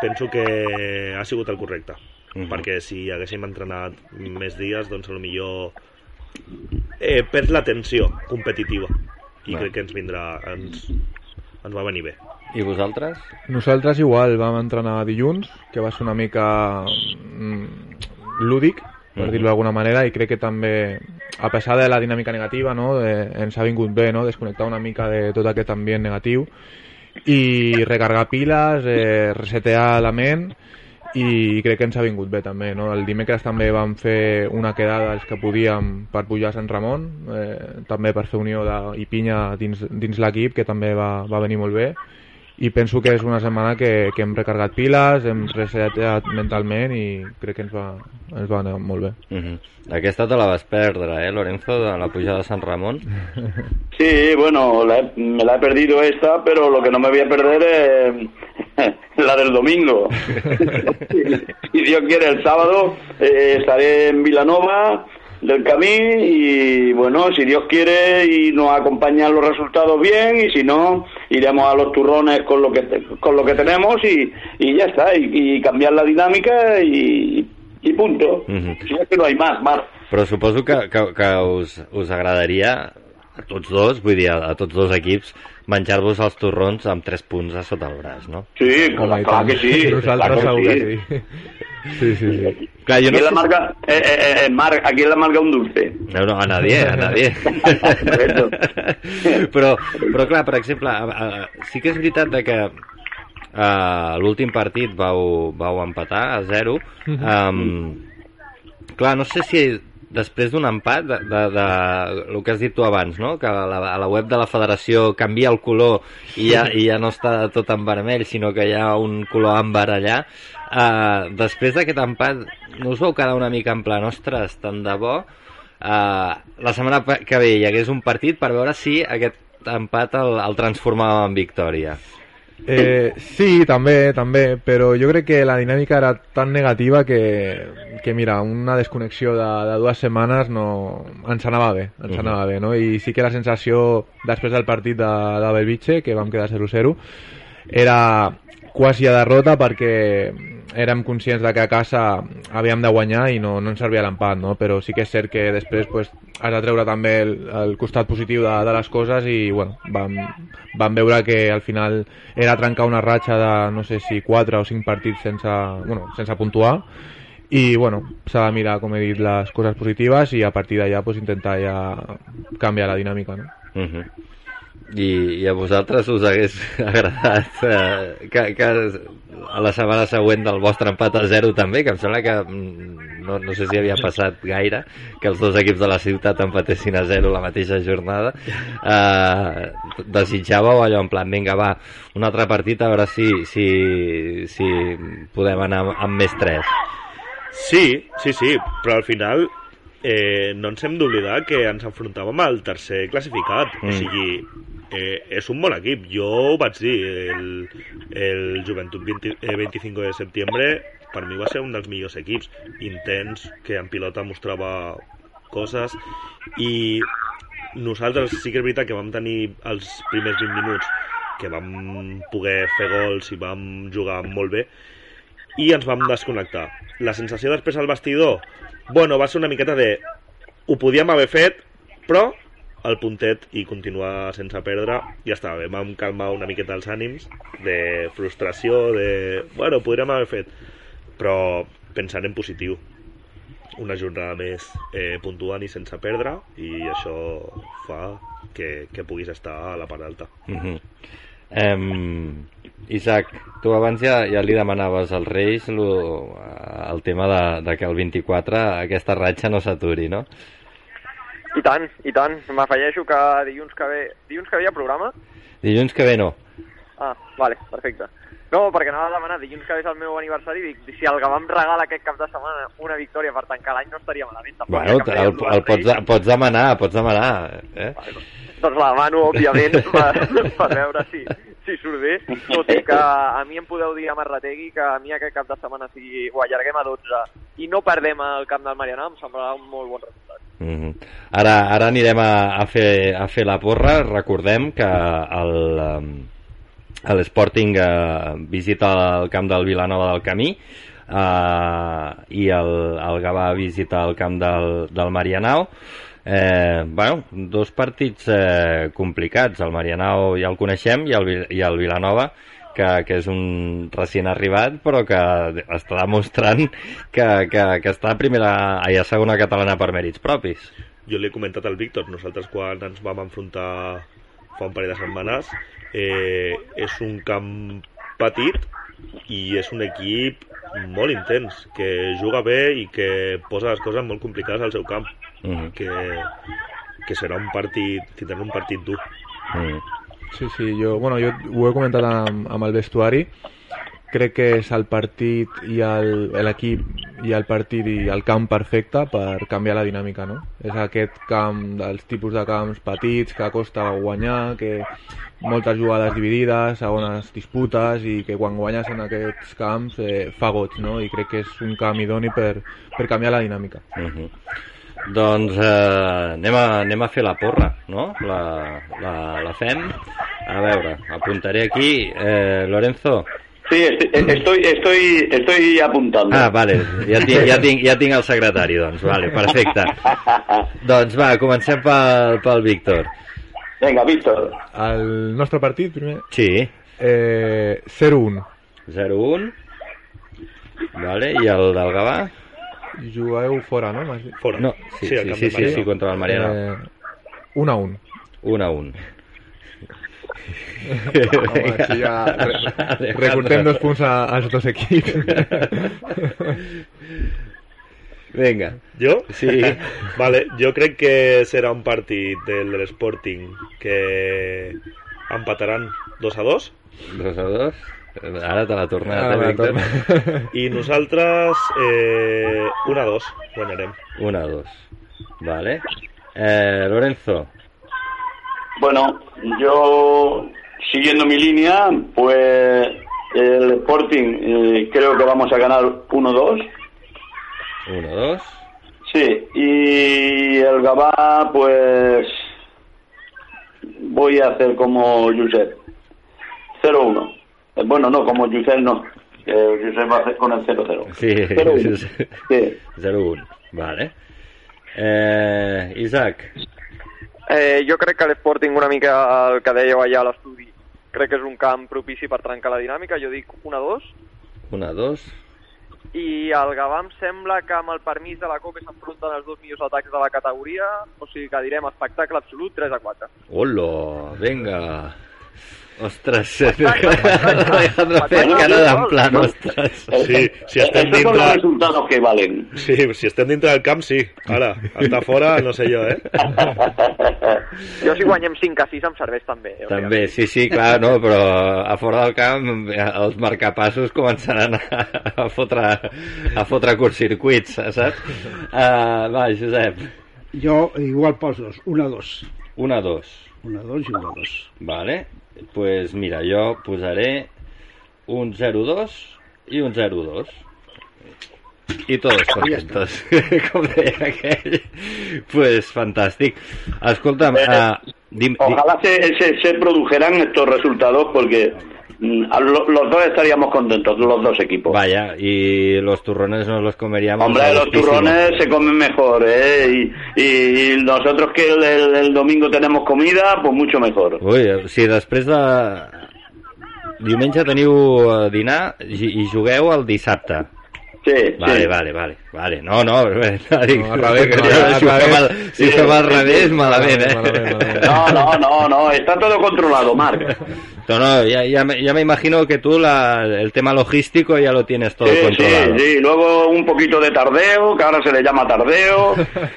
Penso que ha sigut el correcte, Mhm. perquè si haguéssim entrenat més dies, doncs millor eh, perds la tensió competitiva i Clar. crec que ens vindrà ens, ens va venir bé I vosaltres? Nosaltres igual vam entrenar dilluns, que va ser una mica mm, lúdic, per Mhm. dir-ho d'alguna manera, i crec que també, a pesar de la dinàmica negativa, no, de, ens ha vingut bé no, desconnectar una mica de tot aquest ambient negatiu i recargar piles, eh, resetear la ment i crec que ens ha vingut bé també. No? El dimecres també vam fer una quedada els que podíem per pujar a Sant Ramon, eh, també per fer unió de, i pinya dins, dins l'equip, que també va, va venir molt bé i penso que és una setmana que, que hem recargat piles, hem resetat mentalment i crec que ens va, ens va anar molt bé. Uh -huh. Aquesta te la vas perdre, eh, Lorenzo, de la pujada de Sant Ramon? Sí, bueno, la he- me la he perdido esta, pero lo que no me voy a perder es la del domingo. si Dios quiere, el sábado eh, estaré en Vilanova del Camí y bueno, si Dios quiere y nos acompañan los resultados bien y si no, iremos a los turrones con lo que con lo que tenemos y, y ya está, y, y cambiar la dinámica y, y punto. Mhm. Si es que no hay más, más. Però suposo que, que, que us, us agradaria a tots dos, vull dir, a, a tots dos equips, menjar-vos els torrons amb 3 punts a sota el braç, no? Sí, clar tant. que sí. Nosaltres clar segur que que sí. Sí, sí, sí. Clar, jo Aquí no en la marca, eh, eh, eh, mar- aquí en la marca un dulce. No, no, a nadie, a nadie. Però, però clar, per exemple, a, a, sí que és veritat de que a l'últim partit vau, vau empatar a 0. Um, clar, no sé si després d'un empat, de, de, de, el que has dit tu abans, no? que a la, a la web de la federació canvia el color i ja, i ja no està tot en vermell, sinó que hi ha un color àmbar allà, uh, després d'aquest empat no us vau quedar una mica en plan, ostres, tant de bo, uh, la setmana que ve hi hagués un partit per veure si aquest empat el, el transformava en victòria. Eh, sí, també, també, però jo crec que la dinàmica era tan negativa que, que mira, una desconnexió de, de dues setmanes no, ens anava bé, ens Mhm. anava bé, no? I sí que la sensació després del partit de, de Belvitge, que vam quedar 0-0, era quasi a derrota perquè érem conscients de que a casa havíem de guanyar i no, no ens servia l'empat, no? però sí que és cert que després pues, has de treure també el, el costat positiu de, de les coses i bueno, vam, vam veure que al final era trencar una ratxa de no sé si 4 o 5 partits sense, bueno, sense puntuar i bueno, s'ha de mirar, com he dit, les coses positives i a partir d'allà pues, intentar ja canviar la dinàmica. No? Uh -huh. I, I a vosaltres us hagués agradat eh, que, que a la setmana següent del vostre empat a 0 també, que em sembla que mm, no, no sé si havia passat gaire que els dos equips de la ciutat empatessin a 0 la mateixa jornada. Eh, desitjàveu allò en plan, vinga va, un altre partit a veure si, si, si podem anar amb, amb més 3 Sí, sí, sí, però al final eh, no ens hem d'oblidar que ens enfrontàvem al tercer classificat. Mm. O sigui, eh, és un bon equip. Jo ho vaig dir, el, el Joventut 20, eh, 25 de setembre per mi va ser un dels millors equips. Intens, que en pilota mostrava coses i nosaltres sí que és veritat que vam tenir els primers 20 minuts que vam poder fer gols i vam jugar molt bé i ens vam desconnectar. La sensació després al vestidor, bueno, va ser una miqueta de ho podíem haver fet, però el puntet i continuar sense perdre, ja està bé, vam calmar una miqueta els ànims de frustració, de, bueno, podríem haver fet, però pensant en positiu. una jornada més eh, puntuant i sense perdre i això fa que, que puguis estar a la part alta. Uh -huh. Um, Isaac, tu abans ja, ja li demanaves als Reis lo, el tema de, de que el 24 aquesta ratxa no s'aturi, no? I tant, i tant. M'afegeixo que dilluns que ve... Dilluns que ve hi ha programa? Dilluns que ve no. Ah, vale, perfecte. No, perquè anava a demanar, dilluns que és el meu aniversari, dic, si el Gavà em regala aquest cap de setmana una victòria per tancar l'any no estaria malament. Tampoc, Bueno, el, el, dues pots, Reis. pots demanar, pots demanar. Eh? Doncs la demano, òbviament, per, per veure si, si surt bé. Tot i que a mi em podeu dir a Marrategui que a mi aquest cap de setmana sigui, ho allarguem a 12 i no perdem el camp del Marianà, em semblarà un molt bon resultat. Mm -hmm. ara, ara anirem a, a, fer, a fer la porra. Recordem que el, l'Sporting eh, visita el camp del Vilanova del Camí eh, i el, el Gavà visita el camp del, del Marianao. Eh, bueno, dos partits eh, complicats. El Marianao ja el coneixem i el, i el Vilanova que, que és un recient arribat però que està demostrant que, que, que està a primera ai, a segona catalana per mèrits propis. Jo li he comentat al Víctor, nosaltres quan ens vam enfrontar fa un parell de setmanes, eh, és un camp petit i és un equip molt intens, que juga bé i que posa les coses molt complicades al seu camp, Mm que, que serà un partit, tindrà un partit dur. -hmm. Sí, sí, jo, bueno, jo ho he comentat amb, amb el vestuari. Crec que és el partit i el- l'equip i el partit i el camp perfecte per canviar la dinàmica, no? És aquest camp dels tipus de camps petits que costa guanyar, que moltes jugades dividides, segones disputes i que quan guanyes en aquests camps eh, fa goig, no? I crec que és un camp idoni per, per canviar la dinàmica. Uh -huh. Doncs eh, anem, a, anem a fer la porra, no? La, la, la fem. A veure, apuntaré aquí. Eh, Lorenzo. Sí, est- estoy, estoy, estoy apuntando. Ah, vale, ja tinc, ja tinc, ja tinc el secretari, doncs. Vale, perfecte. doncs va, comencem pel, pel Víctor. Venga, Víctor. El nostre partit, primer, Sí, eh, 0-1. 0-1. Vale, i el del Gavà? Jugueu fora, no? Fora. No, sí, sí, sí, sí, sí, contra el Mariano. Eh, 1 a 1. 1 a 1. Home, aquí ja re recortem dos punts a, als dos equips. Vinga. Jo? Sí. Vale, jo crec que serà un partit del, de l'Sporting que empataran 2 a 2 2 a 2. Ara te la torna Ara la Víctor. torna. i nosaltres eh, 1 a 2 guanyarem. 1 a 2. Vale. Eh, Lorenzo. Bueno, yo siguiendo mi línea, pues el Sporting eh, creo que vamos a ganar 1-2. 1-2. Sí, y el Gabá, pues voy a hacer como Josep. 0-1. Eh, Bueno, no, como Josep no. que Josep va a hacer con el 0-0. Sí, 0-1. Sí. 0-1. Vale. Eh, Isaac. Eh, jo crec que l'Sporting una mica el que dèieu allà a l'estudi crec que és un camp propici per trencar la dinàmica, jo dic 1-2 1-2. i el Gavà em sembla que amb el permís de la COPE s'enfronten els dos millors atacs de la categoria, o sigui que direm espectacle absolut 3-4. Hola, venga. Ostres, Alejandro fent cara d'en plan, ostres. Sí, si estem Estos son los dintre... resultados que valen. Sí, si estem dintre del camp, sí. Ara, està fora, no sé jo, eh? Jo si guanyem 5 a 6 em serveix també. eh, També, sí, sí, clar, no, però a fora del camp eh, els marcapassos començaran a, a fotre, a fotre curtcircuits, saps? Uh, va, Josep, Jo igual poso dos, 1 a 2. 1 a 2. 1 a 2 i 1 a 2. Vale, pues mira, jo posaré un 0-2 i un 0-2. I tots contentos, com deia aquell. Pues fantàstic. Escolta'm, uh, dim, dim, Ojalá se, se, se produjeran estos resultados porque los dos estaríamos contentos, los dos equipos. vaya, y los turrones nos los comeríamos. Hombre, los turrones se comen mejor, ¿eh? Y, y- y nosotros que el, el- el domingo tenemos comida, pues mucho mejor. Ui, si després de... Diumenge teniu eh, dinar i jugueu el dissabte. Sí, Vale, sí. vale, vale, vale. No, no, no, si fem revés. al, revés, malament, eh? Malament, malament. No, no, no, no, está todo controlado, Marc. No, no, ya, ya, me, ya me imagino que tú la, el tema logístico ya lo tienes todo Sí, sí, controlado. sí, luego un poquito de tardeo, que ahora se le llama tardeo,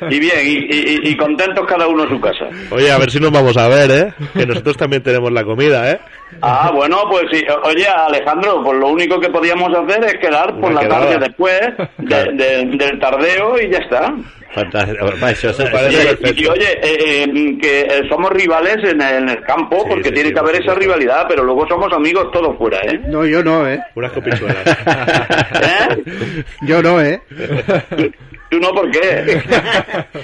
y bien, y, y- y contentos cada uno en su casa. Oye, a ver si nos vamos a ver, ¿eh? Que nosotros también tenemos la comida, ¿eh? Ah, bueno, pues sí. Oye, Alejandro, pues lo único que podíamos hacer es quedar por Una la quedada. tarde después de- de- del tardeo y ya está. Fantástico. Y, oye, eh, eh, que eh, somos rivales en el, en el campo Sí, porque sí, tiene sí, que haber esa rivalidad, pero luego somos amigos todos fuera, ¿eh? No, yo no, ¿eh? Unas copichuelas. ¿Eh? Yo no, ¿eh? ¿Tú, no por qué?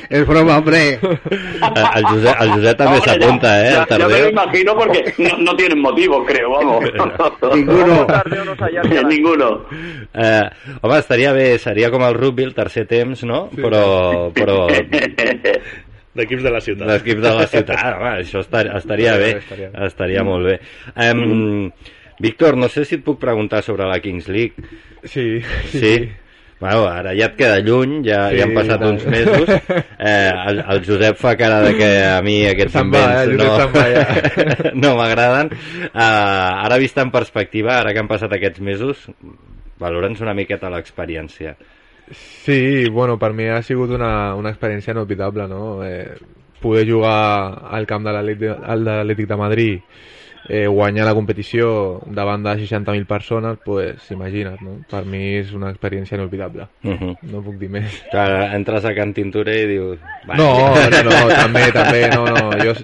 Es broma, hombre. el, Josep, el Josep també Hombre, s'apunta, eh, ya, al ya me lo imagino porque no, no tienen motivos, creo, vamos. Ninguno. Ninguno. Eh, home, estaria bé, seria com el rugby, el tercer temps, no? Però, però D'equips de la ciutat. l'equip de la ciutat, home, això estar, estaria bé, Estaria estaria molt bé. Um, Víctor, no sé si et puc preguntar sobre la Kings League. Sí, sí. Sí? Bueno, ara ja et queda lluny, ja, Sí, ja han passat tant. uns mesos. Eh, el, el Josep fa cara de que a mi aquests va, eh, invents Josep se'n va, no, no m'agraden. Uh, ara vist en perspectiva, ara que han passat aquests mesos, valora'ns una miqueta l'experiència. Sí, bueno, per mi ha sigut una, una experiència inolvidable, no? Eh, poder jugar al camp de l'Atlètic de de Madrid, eh, guanyar la competició davant de 60.000 persones, pues imagina't, no? Per mi és una experiència inolvidable. Uh -huh. No puc dir més. Clar, entres a Can Tintorer i dius... "Va, No, no, no, també, també, no, no. Jo,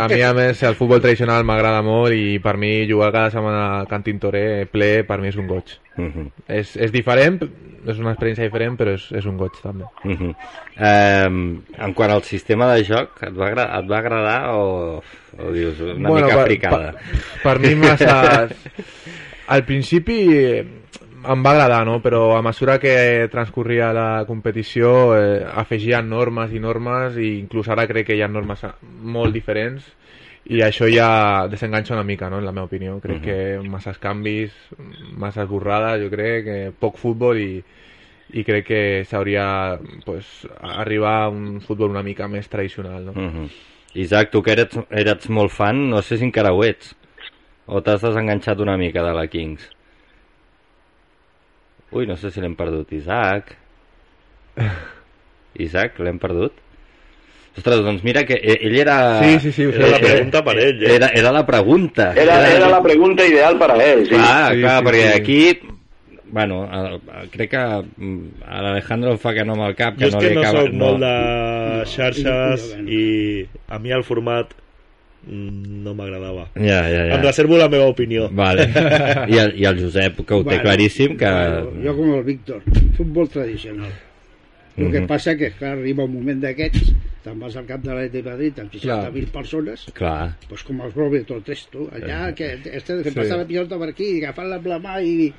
a mi, a més, el futbol tradicional m'agrada molt i per mi jugar cada setmana a Can Tintorer ple, per mi és un goig. Uh -huh. És, és diferent, és una experiència diferent, però és, és un goig també. Uh -huh. um, en quant al sistema de joc, et va, agra et va agradar o, o dius una mica per, fricada? Per, per mi massa... Al principi eh, em va agradar, no? però a mesura que transcorria la competició eh, afegien normes i normes i inclús ara crec que hi ha normes molt diferents i això ja desenganxa una mica, no? en la meva opinió. Crec Mhm. que masses canvis, masses borrades, jo crec, que poc futbol i, i crec que s'hauria pues, arribar a un futbol una mica més tradicional. No? Uh -huh. Isaac, tu que eres, eres molt fan, no sé si encara ho ets. O t'has desenganxat una mica de la Kings? Ui, no sé si l'hem perdut. Isaac? Isaac, l'hem perdut? Ostres, doncs mira que e- ell era... Sí, sí, sí. Era la pregunta per ell, eh? Era, era la pregunta. Era, era la pregunta ideal para él, sí. Clar, Sí, clar, sí, perquè sí. aquí... Bueno, el, el, crec que mm, a l'Alejandro fa que no amb el cap, que Jo és no que no acaba... soc molt de xarxes i a mi el format no m'agradava. Ja, ja, ja. Em reservo la meva opinió. Vale. I el, I el Josep, que ho té Bueno, claríssim, que... Bueno, jo com el Víctor, futbol tradicional. El que Mhm. passa que clar, arriba un moment d'aquests, te'n vas al camp de l'Atlètic de Madrid amb 60.000 persones, Clar. pues com els vol tot esto, allà, que este de Sí. passar la pilota per aquí, agafar-la amb la mà i...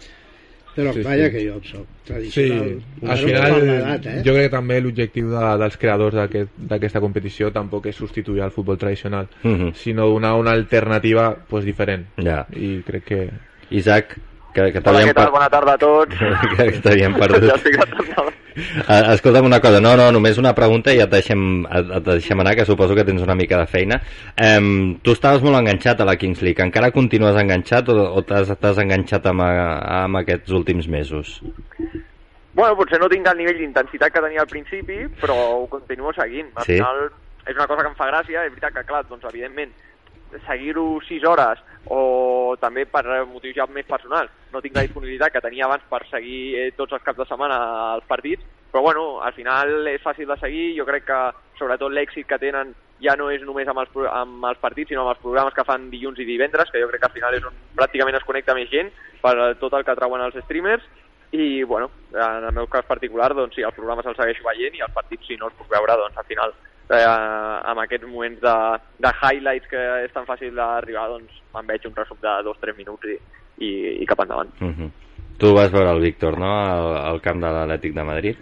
Però Sí, sí, calla sí. que jo soc Sí, tradicional. al Però final eh? jo crec que també l'objectiu de, dels creadors d'aquest- d'aquesta competició tampoc és substituir el futbol tradicional, Mhm. sinó donar una alternativa pues, diferent. Ja. I crec que... Isaac, que, que Hola, què tal? per- Bona tarda a tots. que, que t'havíem Ja perdut. Eh, Escolta'm una cosa, no, no, només una pregunta i et deixem, et, deixem anar, que suposo que tens una mica de feina. Um, tu estaves molt enganxat a la Kings League, encara continues enganxat o, o t'has enganxat amb, a- amb aquests últims mesos? Bueno, potser no tinc el nivell d'intensitat que tenia al principi, però ho continuo seguint. Al Sí? final és una cosa que em fa gràcia, és veritat que, clar, doncs, evidentment, seguir-ho 6 hores o també per motius ja més personals. No tinc la disponibilitat que tenia abans per seguir eh, tots els caps de setmana els partits, però bueno, al final és fàcil de seguir. Jo crec que sobretot l'èxit que tenen ja no és només amb els, amb els partits, sinó amb els programes que fan dilluns i divendres, que jo crec que al final és on pràcticament es connecta més gent per tot el que trauen els streamers, i bueno, en el meu cas particular doncs sí, els programes els segueixo veient i els partits si no els puc veure doncs al final eh, amb aquests moments de, de highlights que és tan fàcil d'arribar doncs em veig un resum de dos o tres minuts i, i, i cap endavant. Uh -huh. Tu vas veure el Víctor, no?, al, al camp de l'Atlètic de Madrid.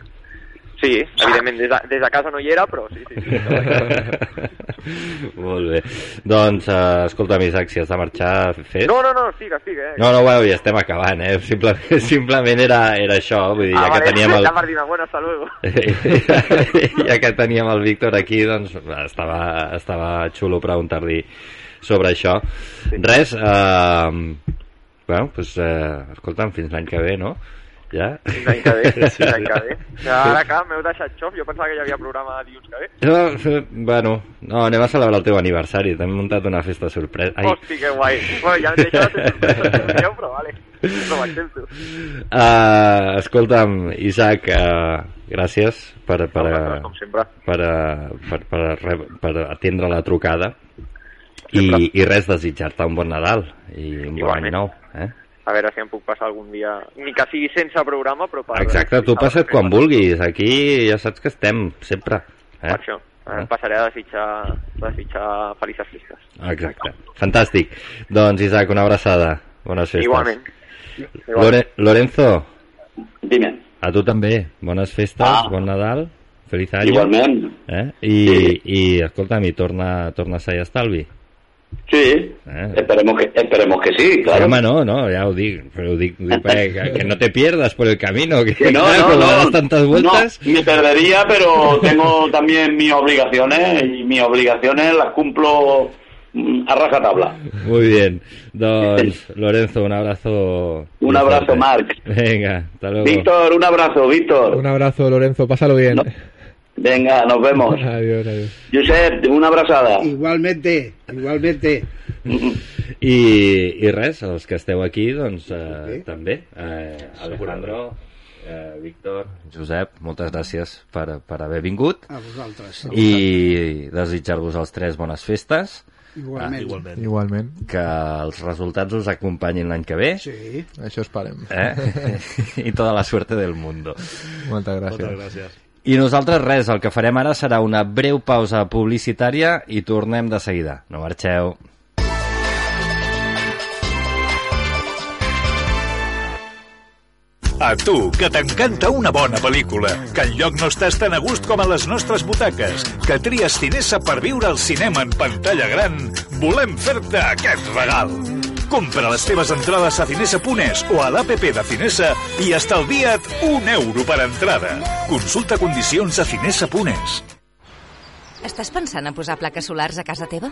Sí, evidentment, des de, des de casa no hi era, però sí, sí. sí Molt bé. Doncs, uh, escolta, Isaac, si has de marxar, fes. no, no, no, estic, estic, eh? No, no, bueno, ja estem acabant, eh? Simplement, simplement era, era això, vull dir, ja ah, que vale, teníem el... ja dir bueno, hasta luego. ja que teníem el Víctor aquí, doncs estava, estava xulo preguntar-li sobre això. Sí. Res, eh, bueno, doncs, eh, escolta'm, fins l'any que ve, no? Ja? L'any que ve, fins l'any que ve. Ja, ara, clar, m'heu deixat xof, jo pensava que hi havia programa dilluns que ve. No, bueno, no, anem a celebrar el teu aniversari, t'hem muntat una festa sorpresa. Ai, Hosti, que guai. Bueno, ja em deixa de ser sorpresa, però vale. M'accepto. Uh, escolta'm, Isaac, uh, gràcies per, per, sempre. per, per, per, per, per atendre la trucada i, Sempre. i res, desitjar-te un bon Nadal i un bon any Igualment. nou. Eh? A veure si em puc passar algun dia, ni que sigui sense programa, però per... Exacte, tu passa't quan vulguis, aquí ja saps que estem, sempre. Per Eh? això. Eh? Eh? Passaré a desitjar, desitjar felices festes. Exacte, fantàstic. Doncs Isaac, una abraçada, bones festes. Igualment. Lore Lorenzo, Dime. a tu també, bones festes, Ah. bon Nadal, feliç any. Igualment. Eh? I, Sí. i escolta'm, i torna, torna a ser estalvi. Sí. Eh? Esperemos que, esperemos que sí, claro. home, no, no, ja ho dic, però ho dic, ho dic perquè, que, que no te pierdas por el camino, que Que no, claro, no, cuando no, das tantas vueltas... No, me perdería, pero tengo también mis obligaciones y mis obligaciones las cumplo mm, a rajatabla. Muy bien, doncs, Lorenzo, un abrazo... Un abrazo. Marc. Venga, hasta luego. Víctor, un abrazo, Víctor. Un abrazo, Lorenzo, pásalo bien. No. Venga, nos vemos. Adiós, adiós. Josep, una abrazada. Igualmente, igualmente. I, I res, els que esteu aquí, doncs eh, Sí. també. Eh, Alejandro, eh, Víctor, Josep, moltes gràcies per, per haver vingut A vosaltres. i desitjar-vos als tres bones festes, Igualment. Igualment. Igualment. que els resultats us acompanyin l'any que ve Sí. Això esperem. eh? i tota la suerte del mundo. Moltes gràcies. Moltes gràcies. I nosaltres res, el que farem ara serà una breu pausa publicitària i tornem de seguida. No marxeu. A tu, que t'encanta una bona pel·lícula, que enlloc no estàs tan a gust com a les nostres butaques, que tries Cinesa per viure al cinema en pantalla gran, volem fer-te aquest regal. Compra les teves entrades a cinesa.es o a l'APP de Cinesa i estalvia't un euro per entrada. Consulta condicions a cinesa.es. Estàs pensant en posar plaques solars a casa teva?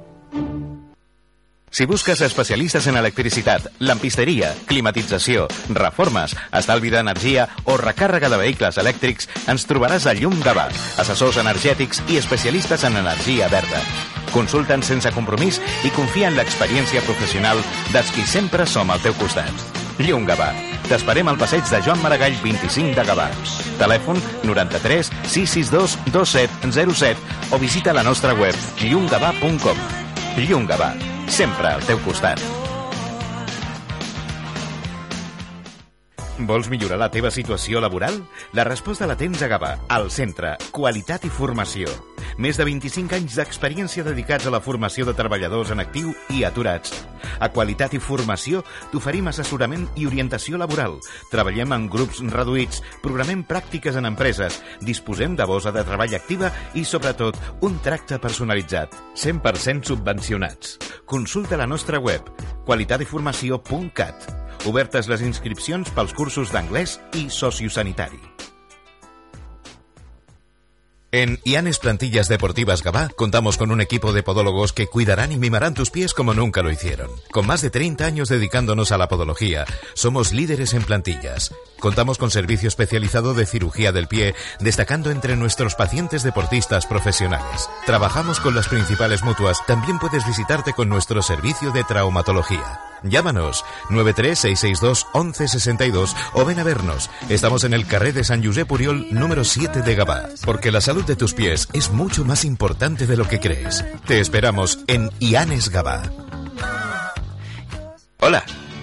Si busques especialistes en electricitat, lampisteria, climatització, reformes, estalvi d'energia o recàrrega de vehicles elèctrics, ens trobaràs a Llum Gavà, assessors energètics i especialistes en energia verda. Consulta'ns sense compromís i confia en l'experiència professional dels qui sempre som al teu costat. Llum Gavà. T'esperem al passeig de Joan Maragall 25 de Gavà. Telèfon 93 662 2707 o visita la nostra web llumgavà.com. Llum Gavà. Sempre al teu costat. Vols millorar la teva situació laboral? La resposta la tens a Gavà, al centre, qualitat i formació. Més de 25 anys d'experiència dedicats a la formació de treballadors en actiu i aturats. A Qualitat i Formació t'oferim assessorament i orientació laboral. Treballem en grups reduïts, programem pràctiques en empreses, disposem de bosa de treball activa i, sobretot, un tracte personalitzat. 100% subvencionats. Consulta la nostra web qualitatiformació.cat. Obertes les inscripcions pels cursos d'anglès i sociosanitari. En Ianes Plantillas Deportivas Gabá contamos con un equipo de podólogos que cuidarán y mimarán tus pies como nunca lo hicieron. Con más de 30 años dedicándonos a la podología, somos líderes en plantillas. Contamos con servicio especializado de cirugía del pie, destacando entre nuestros pacientes deportistas profesionales. Trabajamos con las principales mutuas. También puedes visitarte con nuestro servicio de traumatología. Llámanos 936621162 o ven a vernos. Estamos en el carré de San Josep Puriol número 7 de Gabá, porque la salud de tus pies es mucho más importante de lo que crees. Te esperamos en Ianes Gabá. Hola.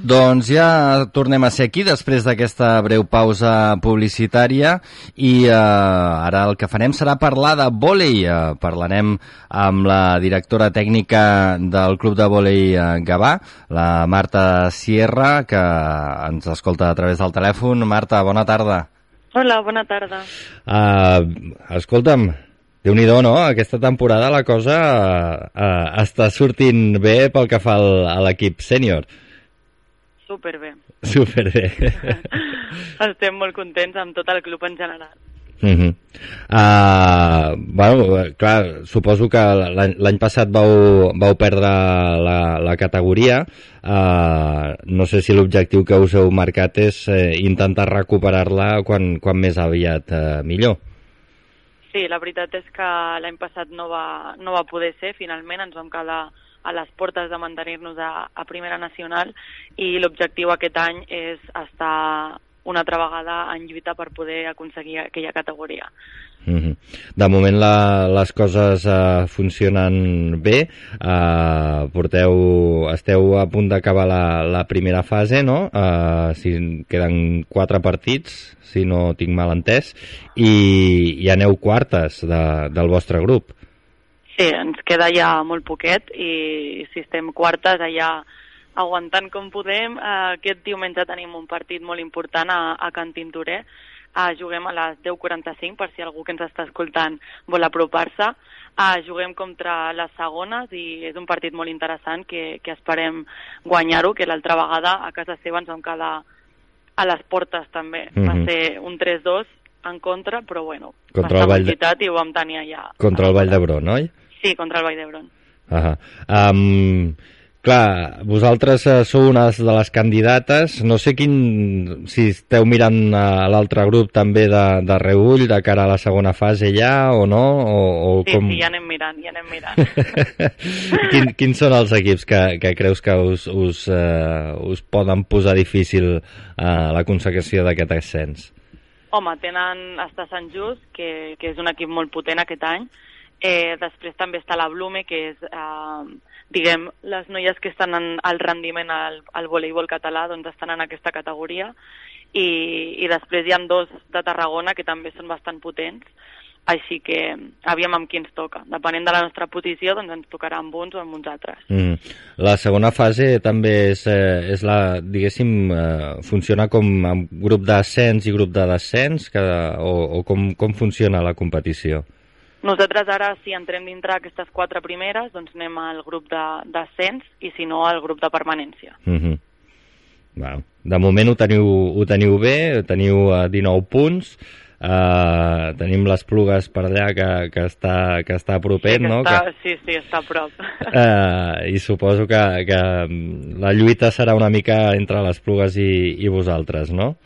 Doncs ja tornem a ser aquí després d'aquesta breu pausa publicitària i eh, ara el que farem serà parlar de vòlei. Eh, parlarem amb la directora tècnica del Club de Vòlei eh, Gavà, la Marta Sierra, que ens escolta a través del telèfon. Marta, bona tarda. Hola, bona tarda. Uh, escolta'm, déu nhi no? Aquesta temporada la cosa uh, uh, està sortint bé pel que fa al, a l'equip sènior. Superbé. Superbé. Estem molt contents amb tot el club en general. Uh -huh. uh, bueno, clar, suposo que l'any passat vau, vau perdre la, la categoria. Uh, no sé si l'objectiu que us heu marcat és eh, intentar recuperar-la quan, quan més aviat uh, millor. Sí, la veritat és que l'any passat no va, no va poder ser, finalment ens vam quedar a les portes de mantenir-nos a, a Primera Nacional i l'objectiu aquest any és estar una altra vegada en lluita per poder aconseguir aquella categoria. Mm -hmm. De moment la, les coses uh, funcionen bé, uh, porteu, esteu a punt d'acabar la, la primera fase, no? Uh, si queden quatre partits, si no tinc mal entès, i, i aneu quartes de, del vostre grup. Sí, ens queda ja molt poquet i si estem quartes allà aguantant com podem, eh, aquest diumenge tenim un partit molt important a, a Can Tintoré. Eh, juguem a les 10.45 per si algú que ens està escoltant vol apropar-se. Eh, juguem contra les segones i és un partit molt interessant que, que esperem guanyar-ho, que l'altra vegada a casa seva ens vam quedar a les portes també. Mm -hmm. Va Mhm. ser un 3-2 en contra, però bueno, Contra va el Vall de- i ho vam tenir allà. Contra el Vall d'Hebron, oi? Sí, contra el Vall d'Hebron. Uh um, clar, vosaltres uh, sou una de les candidates. No sé quin, si esteu mirant a l'altre grup també de, de reull de cara a la segona fase ja o no? O, o Sí, com... sí, ja anem mirant, ja anem mirant. Quin, quins són els equips que, que creus que us, us, uh, us poden posar difícil uh, la consecució d'aquest ascens? Home, tenen hasta Sant Just, que, que és un equip molt potent aquest any. Eh, després també està la Blume, que és, eh, diguem, les noies que estan en el rendiment al, al voleibol català, doncs estan en aquesta categoria. I, I després hi ha dos de Tarragona, que també són bastant potents. Així que aviam amb qui ens toca. Depenent de la nostra posició, doncs ens tocarà amb uns o amb uns altres. Mm. La segona fase també és, eh, és la, diguéssim, eh, funciona com grup d'ascens i grup de descens, que, o, o com, com funciona la competició? Nosaltres ara, si entrem dintre aquestes quatre primeres, doncs anem al grup de- d'ascens i si no al grup de permanència. Mm -hmm. bueno, de moment ho teniu, ho teniu bé, teniu eh, 19 punts, Uh, tenim les plugues per allà que, que, està, que està propet, sí, que no? està, Que, sí, sí, està a prop. uh, I suposo que, que la lluita serà una mica entre les plugues i, i vosaltres, no?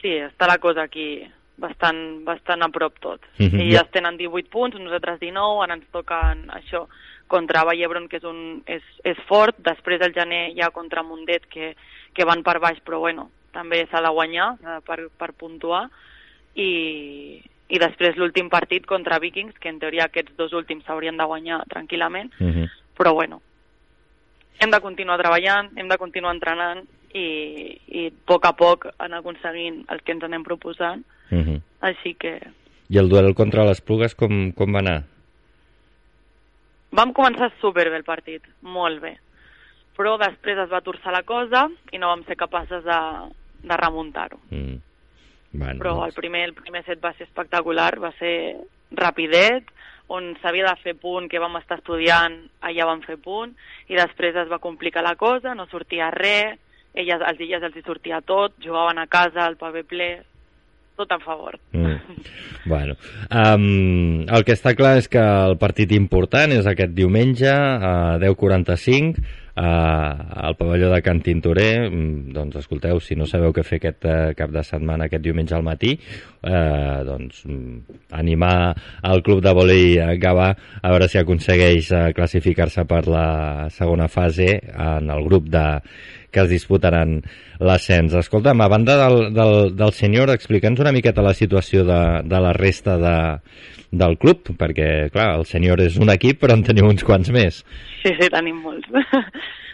Sí, està la cosa aquí bastant, bastant a prop tot. I ja es tenen 18 punts, nosaltres 19, ara ens toquen això contra Vallebron, que és, un, és, és fort, després el gener ja contra Mundet, que, que van per baix, però bueno, també s'ha de guanyar per, per puntuar, i, i després l'últim partit contra Vikings, que en teoria aquests dos últims s'haurien de guanyar tranquil·lament, Uh -huh. però bueno, hem de continuar treballant, hem de continuar entrenant i, i a poc a poc anar aconseguint el que ens anem proposant. Uh -huh. Així que I el duel contra les plugues com, com va anar? vam començar superbé el partit, molt bé. Però després es va torçar la cosa i no vam ser capaces de, de remuntar-ho. Mm. Bueno, Però el primer, el primer set va ser espectacular, va ser rapidet, on s'havia de fer punt, que vam estar estudiant, allà vam fer punt, i després es va complicar la cosa, no sortia res, elles, als illes els hi sortia tot, jugaven a casa, al paper ple, tot a favor. Mm. Bueno, um, el que està clar és que el partit important és aquest diumenge a 10.45 uh, al pavelló de Can Tintoré. Mm, doncs escolteu, si no sabeu què fer aquest uh, cap de setmana, aquest diumenge al matí, uh, doncs mm, animar al club de volei Gavà a veure si aconsegueix uh, classificar-se per la segona fase en el grup de que es disputaran l'ascens. Escolta'm, a banda del, del, del senyor, explica'ns una miqueta la situació de, de la resta de, del club, perquè, clar, el senyor és un equip, però en teniu uns quants més. Sí, sí, tenim molts.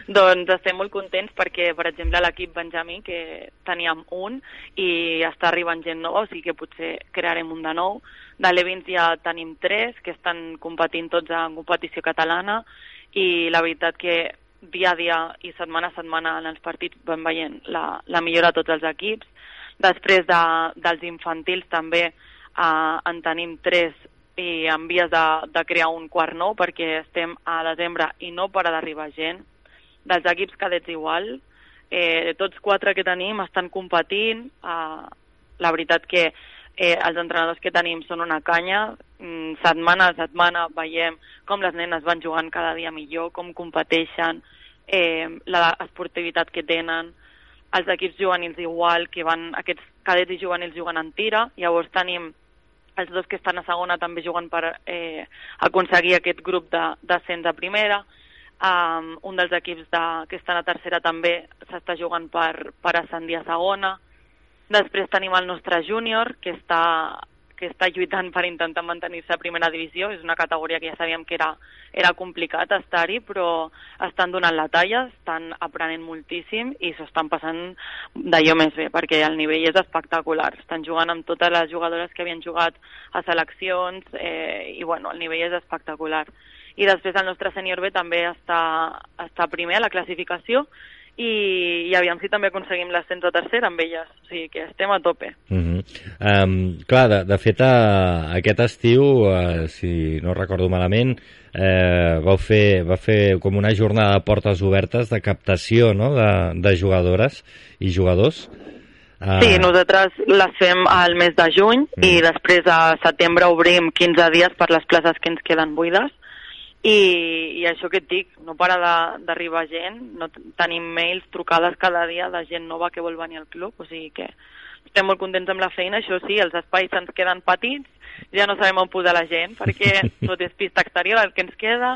Doncs estem molt contents perquè, per exemple, l'equip Benjamí, que teníem un, i està arribant gent nova, o sigui que potser crearem un de nou. De l'Evins ja tenim tres, que estan competint tots en competició catalana, i la veritat que dia a dia i setmana a setmana en els partits vam veient la, la millora de tots els equips. Després de, dels infantils també eh, en tenim tres i en vies de, de crear un quart nou perquè estem a desembre i no para d'arribar gent. Dels equips cadets igual, eh, tots quatre que tenim estan competint. Eh, la veritat que eh, els entrenadors que tenim són una canya, mm, setmana a setmana veiem com les nenes van jugant cada dia millor, com competeixen, eh, la esportivitat que tenen, els equips juvenils igual, que van, aquests cadets i juvenils juguen en tira, llavors tenim els dos que estan a segona també juguen per eh, aconseguir aquest grup d'ascens a primera, um, un dels equips de, que estan a tercera també s'està jugant per, per ascendir a segona, després tenim el nostre júnior, que està que està lluitant per intentar mantenir-se a primera divisió. És una categoria que ja sabíem que era, era complicat estar-hi, però estan donant la talla, estan aprenent moltíssim i s'ho estan passant d'allò més bé, perquè el nivell és espectacular. Estan jugant amb totes les jugadores que havien jugat a seleccions eh, i bueno, el nivell és espectacular. I després el nostre sènior B també està, està primer a la classificació i, i aviam si també aconseguim l'ascens a tercera amb elles, o sigui que estem a tope. Uh -huh. um, clar, de, de fet, a, aquest estiu, uh, si no recordo malament, eh, vau fer, va fer com una jornada de portes obertes de captació no? de, de jugadores i jugadors. Uh... Sí, nosaltres les fem al mes de juny mm. i després a setembre obrim 15 dies per les places que ens queden buides i, i això que et dic, no para d'arribar gent, no tenim mails, trucades cada dia de gent nova que vol venir al club, o sigui que estem molt contents amb la feina, això sí, els espais ens queden petits, ja no sabem on posar la gent, perquè tot és pista exterior el que ens queda,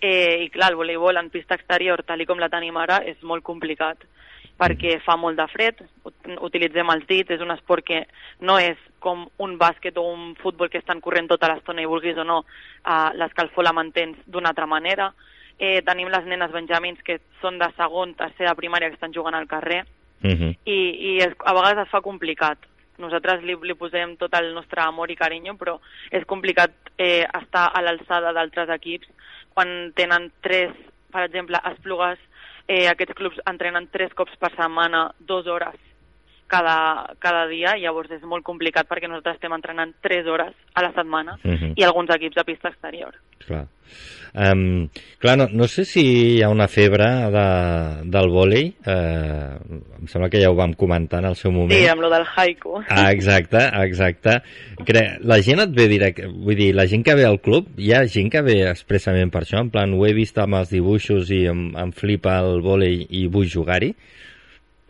eh, i clar, el voleibol en pista exterior, tal com la tenim ara, és molt complicat perquè fa molt de fred, utilitzem els dits, és un esport que no és com un bàsquet o un futbol que estan corrent tota l'estona i vulguis o no, eh, l'escalfor la mantens d'una altra manera. Eh, tenim les nenes benjamins que són de segon, tercera, primària, que estan jugant al carrer, uh Mhm. -huh. i, i es, a vegades es fa complicat. Nosaltres li, li posem tot el nostre amor i carinyo, però és complicat eh, estar a l'alçada d'altres equips quan tenen tres, per exemple, esplugues eh, aquests clubs entrenen tres cops per setmana, dues hores cada, cada dia, llavors és molt complicat perquè nosaltres estem entrenant tres hores a la setmana Uh -huh. i alguns equips de pista exterior. Clar. Um, clar, no, no sé si hi ha una febre de, del vòlei, eh, em sembla que ja ho vam comentar en el seu moment. Sí, amb lo del haiku. Ah, exacte, exacte. Cre la gent et ve direct, vull dir, la gent que ve al club, hi ha gent que ve expressament per això, en plan, ho he vist amb els dibuixos i em, em flipa el vòlei i vull jugar-hi.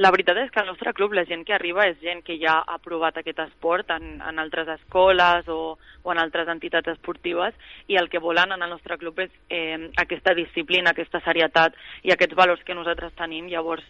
La veritat és que al nostre club la gent que arriba és gent que ja ha provat aquest esport en, en altres escoles o, o en altres entitats esportives i el que volen en el nostre club és eh, aquesta disciplina, aquesta serietat i aquests valors que nosaltres tenim. Llavors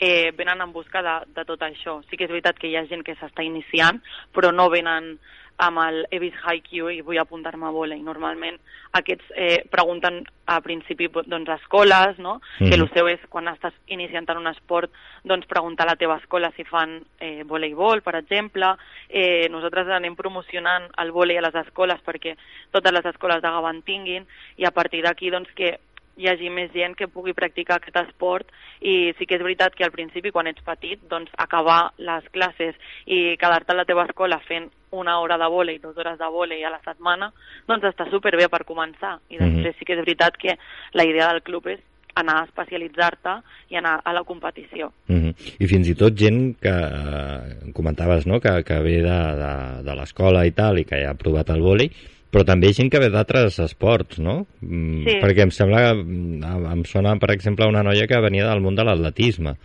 eh, venen en busca de, de tot això. Sí que és veritat que hi ha gent que s'està iniciant, però no venen amb el he vist Haikyuu i vull apuntar-me a vòlei. Normalment aquests eh, pregunten a principi doncs, a escoles, no? Mhm. que el seu és quan estàs iniciant en un esport doncs preguntar a la teva escola si fan eh, voleibol, per exemple. Eh, nosaltres anem promocionant el vòlei a les escoles perquè totes les escoles de Gavà en tinguin i a partir d'aquí doncs que hi hagi més gent que pugui practicar aquest esport i sí que és veritat que al principi quan ets petit doncs acabar les classes i quedar-te a la teva escola fent una hora de vòlei, dues hores de vòlei a la setmana, doncs està superbé per començar. I després mm -hmm. sí que és veritat que la idea del club és anar a especialitzar-te i anar a la competició. Mm -hmm. I fins i tot gent que eh, comentaves no? que, que ve de, de, de l'escola i tal i que ja ha provat el vòlei, però també gent que ve d'altres esports, no? Mm, Sí. Perquè em sembla que mm, em sona, per exemple, una noia que venia del món de l'atletisme.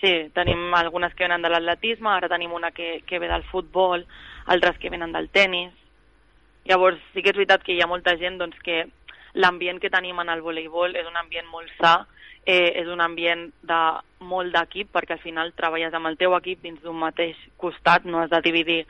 Sí, tenim algunes que venen de l'atletisme, ara tenim una que, que ve del futbol, altres que venen del tennis. Llavors, sí que és veritat que hi ha molta gent doncs, que l'ambient que tenim en el voleibol és un ambient molt sa, eh, és un ambient de molt d'equip, perquè al final treballes amb el teu equip dins d'un mateix costat, no has de dividir,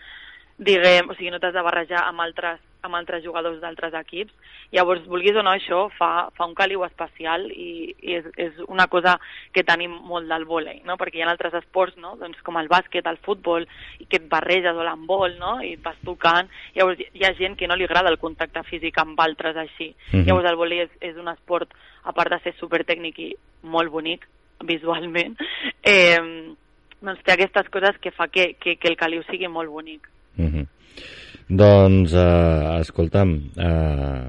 diguem, o sigui, no t'has de barrejar amb altres, amb altres jugadors d'altres equips. Llavors, vulguis o no, això fa, fa un caliu especial i, i és, és una cosa que tenim molt del vòlei, no? perquè hi ha altres esports, no? doncs com el bàsquet, el futbol, i que et barreges o l'handbol, no? i et vas tocant. Llavors, hi ha gent que no li agrada el contacte físic amb altres així. Mhm. Llavors, el vòlei és, és un esport, a part de ser supertècnic i molt bonic visualment, eh, doncs té aquestes coses que fa que, que, que el caliu sigui molt bonic. Mm -hmm. Doncs, eh, escolta'm, eh,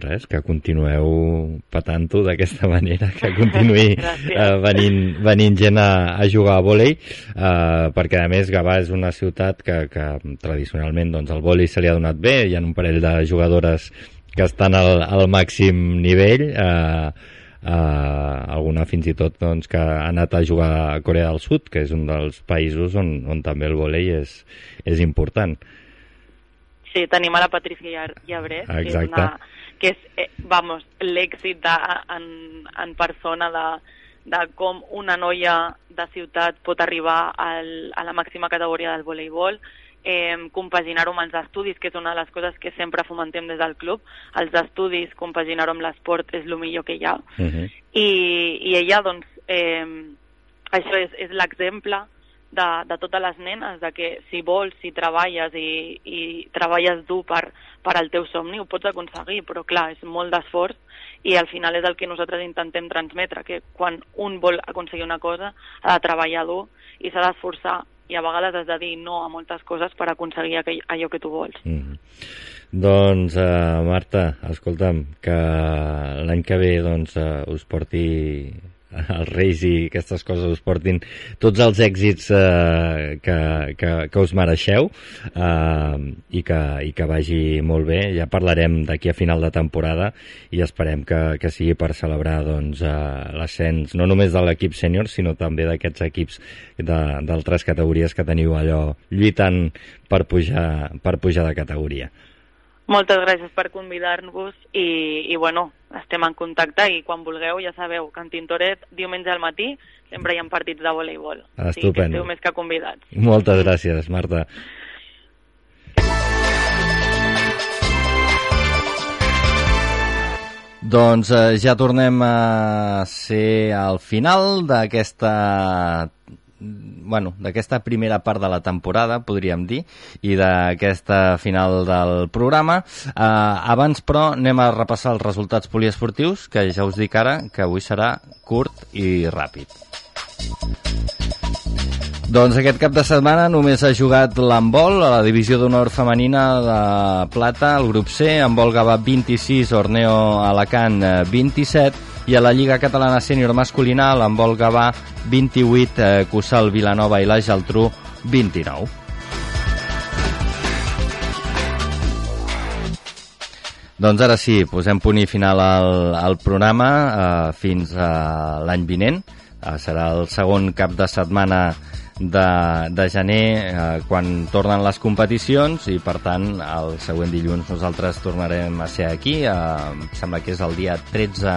res, que continueu patant-ho d'aquesta manera, que continuï eh, venint, venint gent a, a jugar a vòlei, eh, perquè a més Gavà és una ciutat que, que tradicionalment doncs, el vòlei se li ha donat bé, hi ha un parell de jugadores que estan al, al màxim nivell, eh, eh, alguna fins i tot doncs, que ha anat a jugar a Corea del Sud, que és un dels països on, on també el vòlei és, és important. Sí, tenim a la Patricia Lla- Llabrés, que és, una, que és eh, vamos, l'èxit en, en persona de, de com una noia de ciutat pot arribar al, a la màxima categoria del voleibol, eh, compaginar-ho amb els estudis, que és una de les coses que sempre fomentem des del club. Els estudis, compaginar-ho amb l'esport és el millor que hi ha. Uh -huh. I, i ella, doncs, eh, això és, és l'exemple de, de totes les nenes, de que si vols, si treballes i, i treballes dur per, per al teu somni, ho pots aconseguir, però clar, és molt d'esforç i al final és el que nosaltres intentem transmetre, que quan un vol aconseguir una cosa ha de treballar dur i s'ha d'esforçar i a vegades has de dir no a moltes coses per aconseguir aquell, allò que tu vols. Mm. Doncs, uh, Marta, escolta'm, que l'any que ve doncs, uh, us porti els Reis i aquestes coses us portin tots els èxits uh, que, que, que us mereixeu uh, i, que, i que vagi molt bé. Ja parlarem d'aquí a final de temporada i esperem que, que sigui per celebrar doncs, uh, l'ascens no només de l'equip sènior sinó també d'aquests equips d'altres categories que teniu allò lluitant per pujar, per pujar de categoria. Moltes gràcies per convidar-nos i, i bueno, estem en contacte i quan vulgueu ja sabeu que en Tintoret diumenge al matí sempre hi ha partits de voleibol. Estupendo. esteu més que convidats. Moltes gràcies, Marta. Doncs eh, ja tornem a ser al final d'aquesta bueno, d'aquesta primera part de la temporada, podríem dir, i d'aquesta final del programa. Eh, abans, però, anem a repassar els resultats poliesportius, que ja us dic ara que avui serà curt i ràpid. Doncs aquest cap de setmana només ha jugat l'handbol a la divisió d'honor femenina de plata, el grup C, handbol Gavà 26, Orneo Alacant eh, 27 i a la Lliga Catalana Sènior Masculina l'handbol Gavà 28, eh, Cussal Vilanova i la Geltrú 29. Doncs ara sí, posem punt i final al, al programa eh, fins a l'any vinent. Eh, serà el segon cap de setmana de, de gener eh, quan tornen les competicions i per tant el següent dilluns nosaltres tornarem a ser aquí eh, em sembla que és el dia 13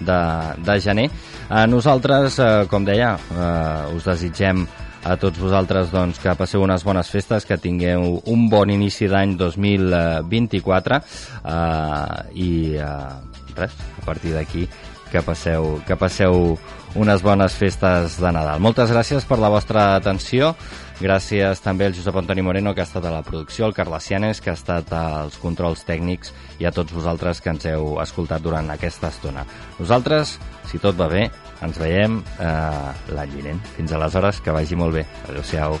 de, de gener eh, nosaltres, eh, com deia eh, us desitgem a tots vosaltres doncs, que passeu unes bones festes, que tingueu un bon inici d'any 2024 eh, i eh, res, a partir d'aquí que passeu, que passeu unes bones festes de Nadal. Moltes gràcies per la vostra atenció. Gràcies també al Josep Antoni Moreno, que ha estat a la producció, al Carles Cianes, que ha estat als controls tècnics, i a tots vosaltres que ens heu escoltat durant aquesta estona. Nosaltres, si tot va bé, ens veiem eh, l'any vinent. Fins aleshores, que vagi molt bé. Adéu-siau.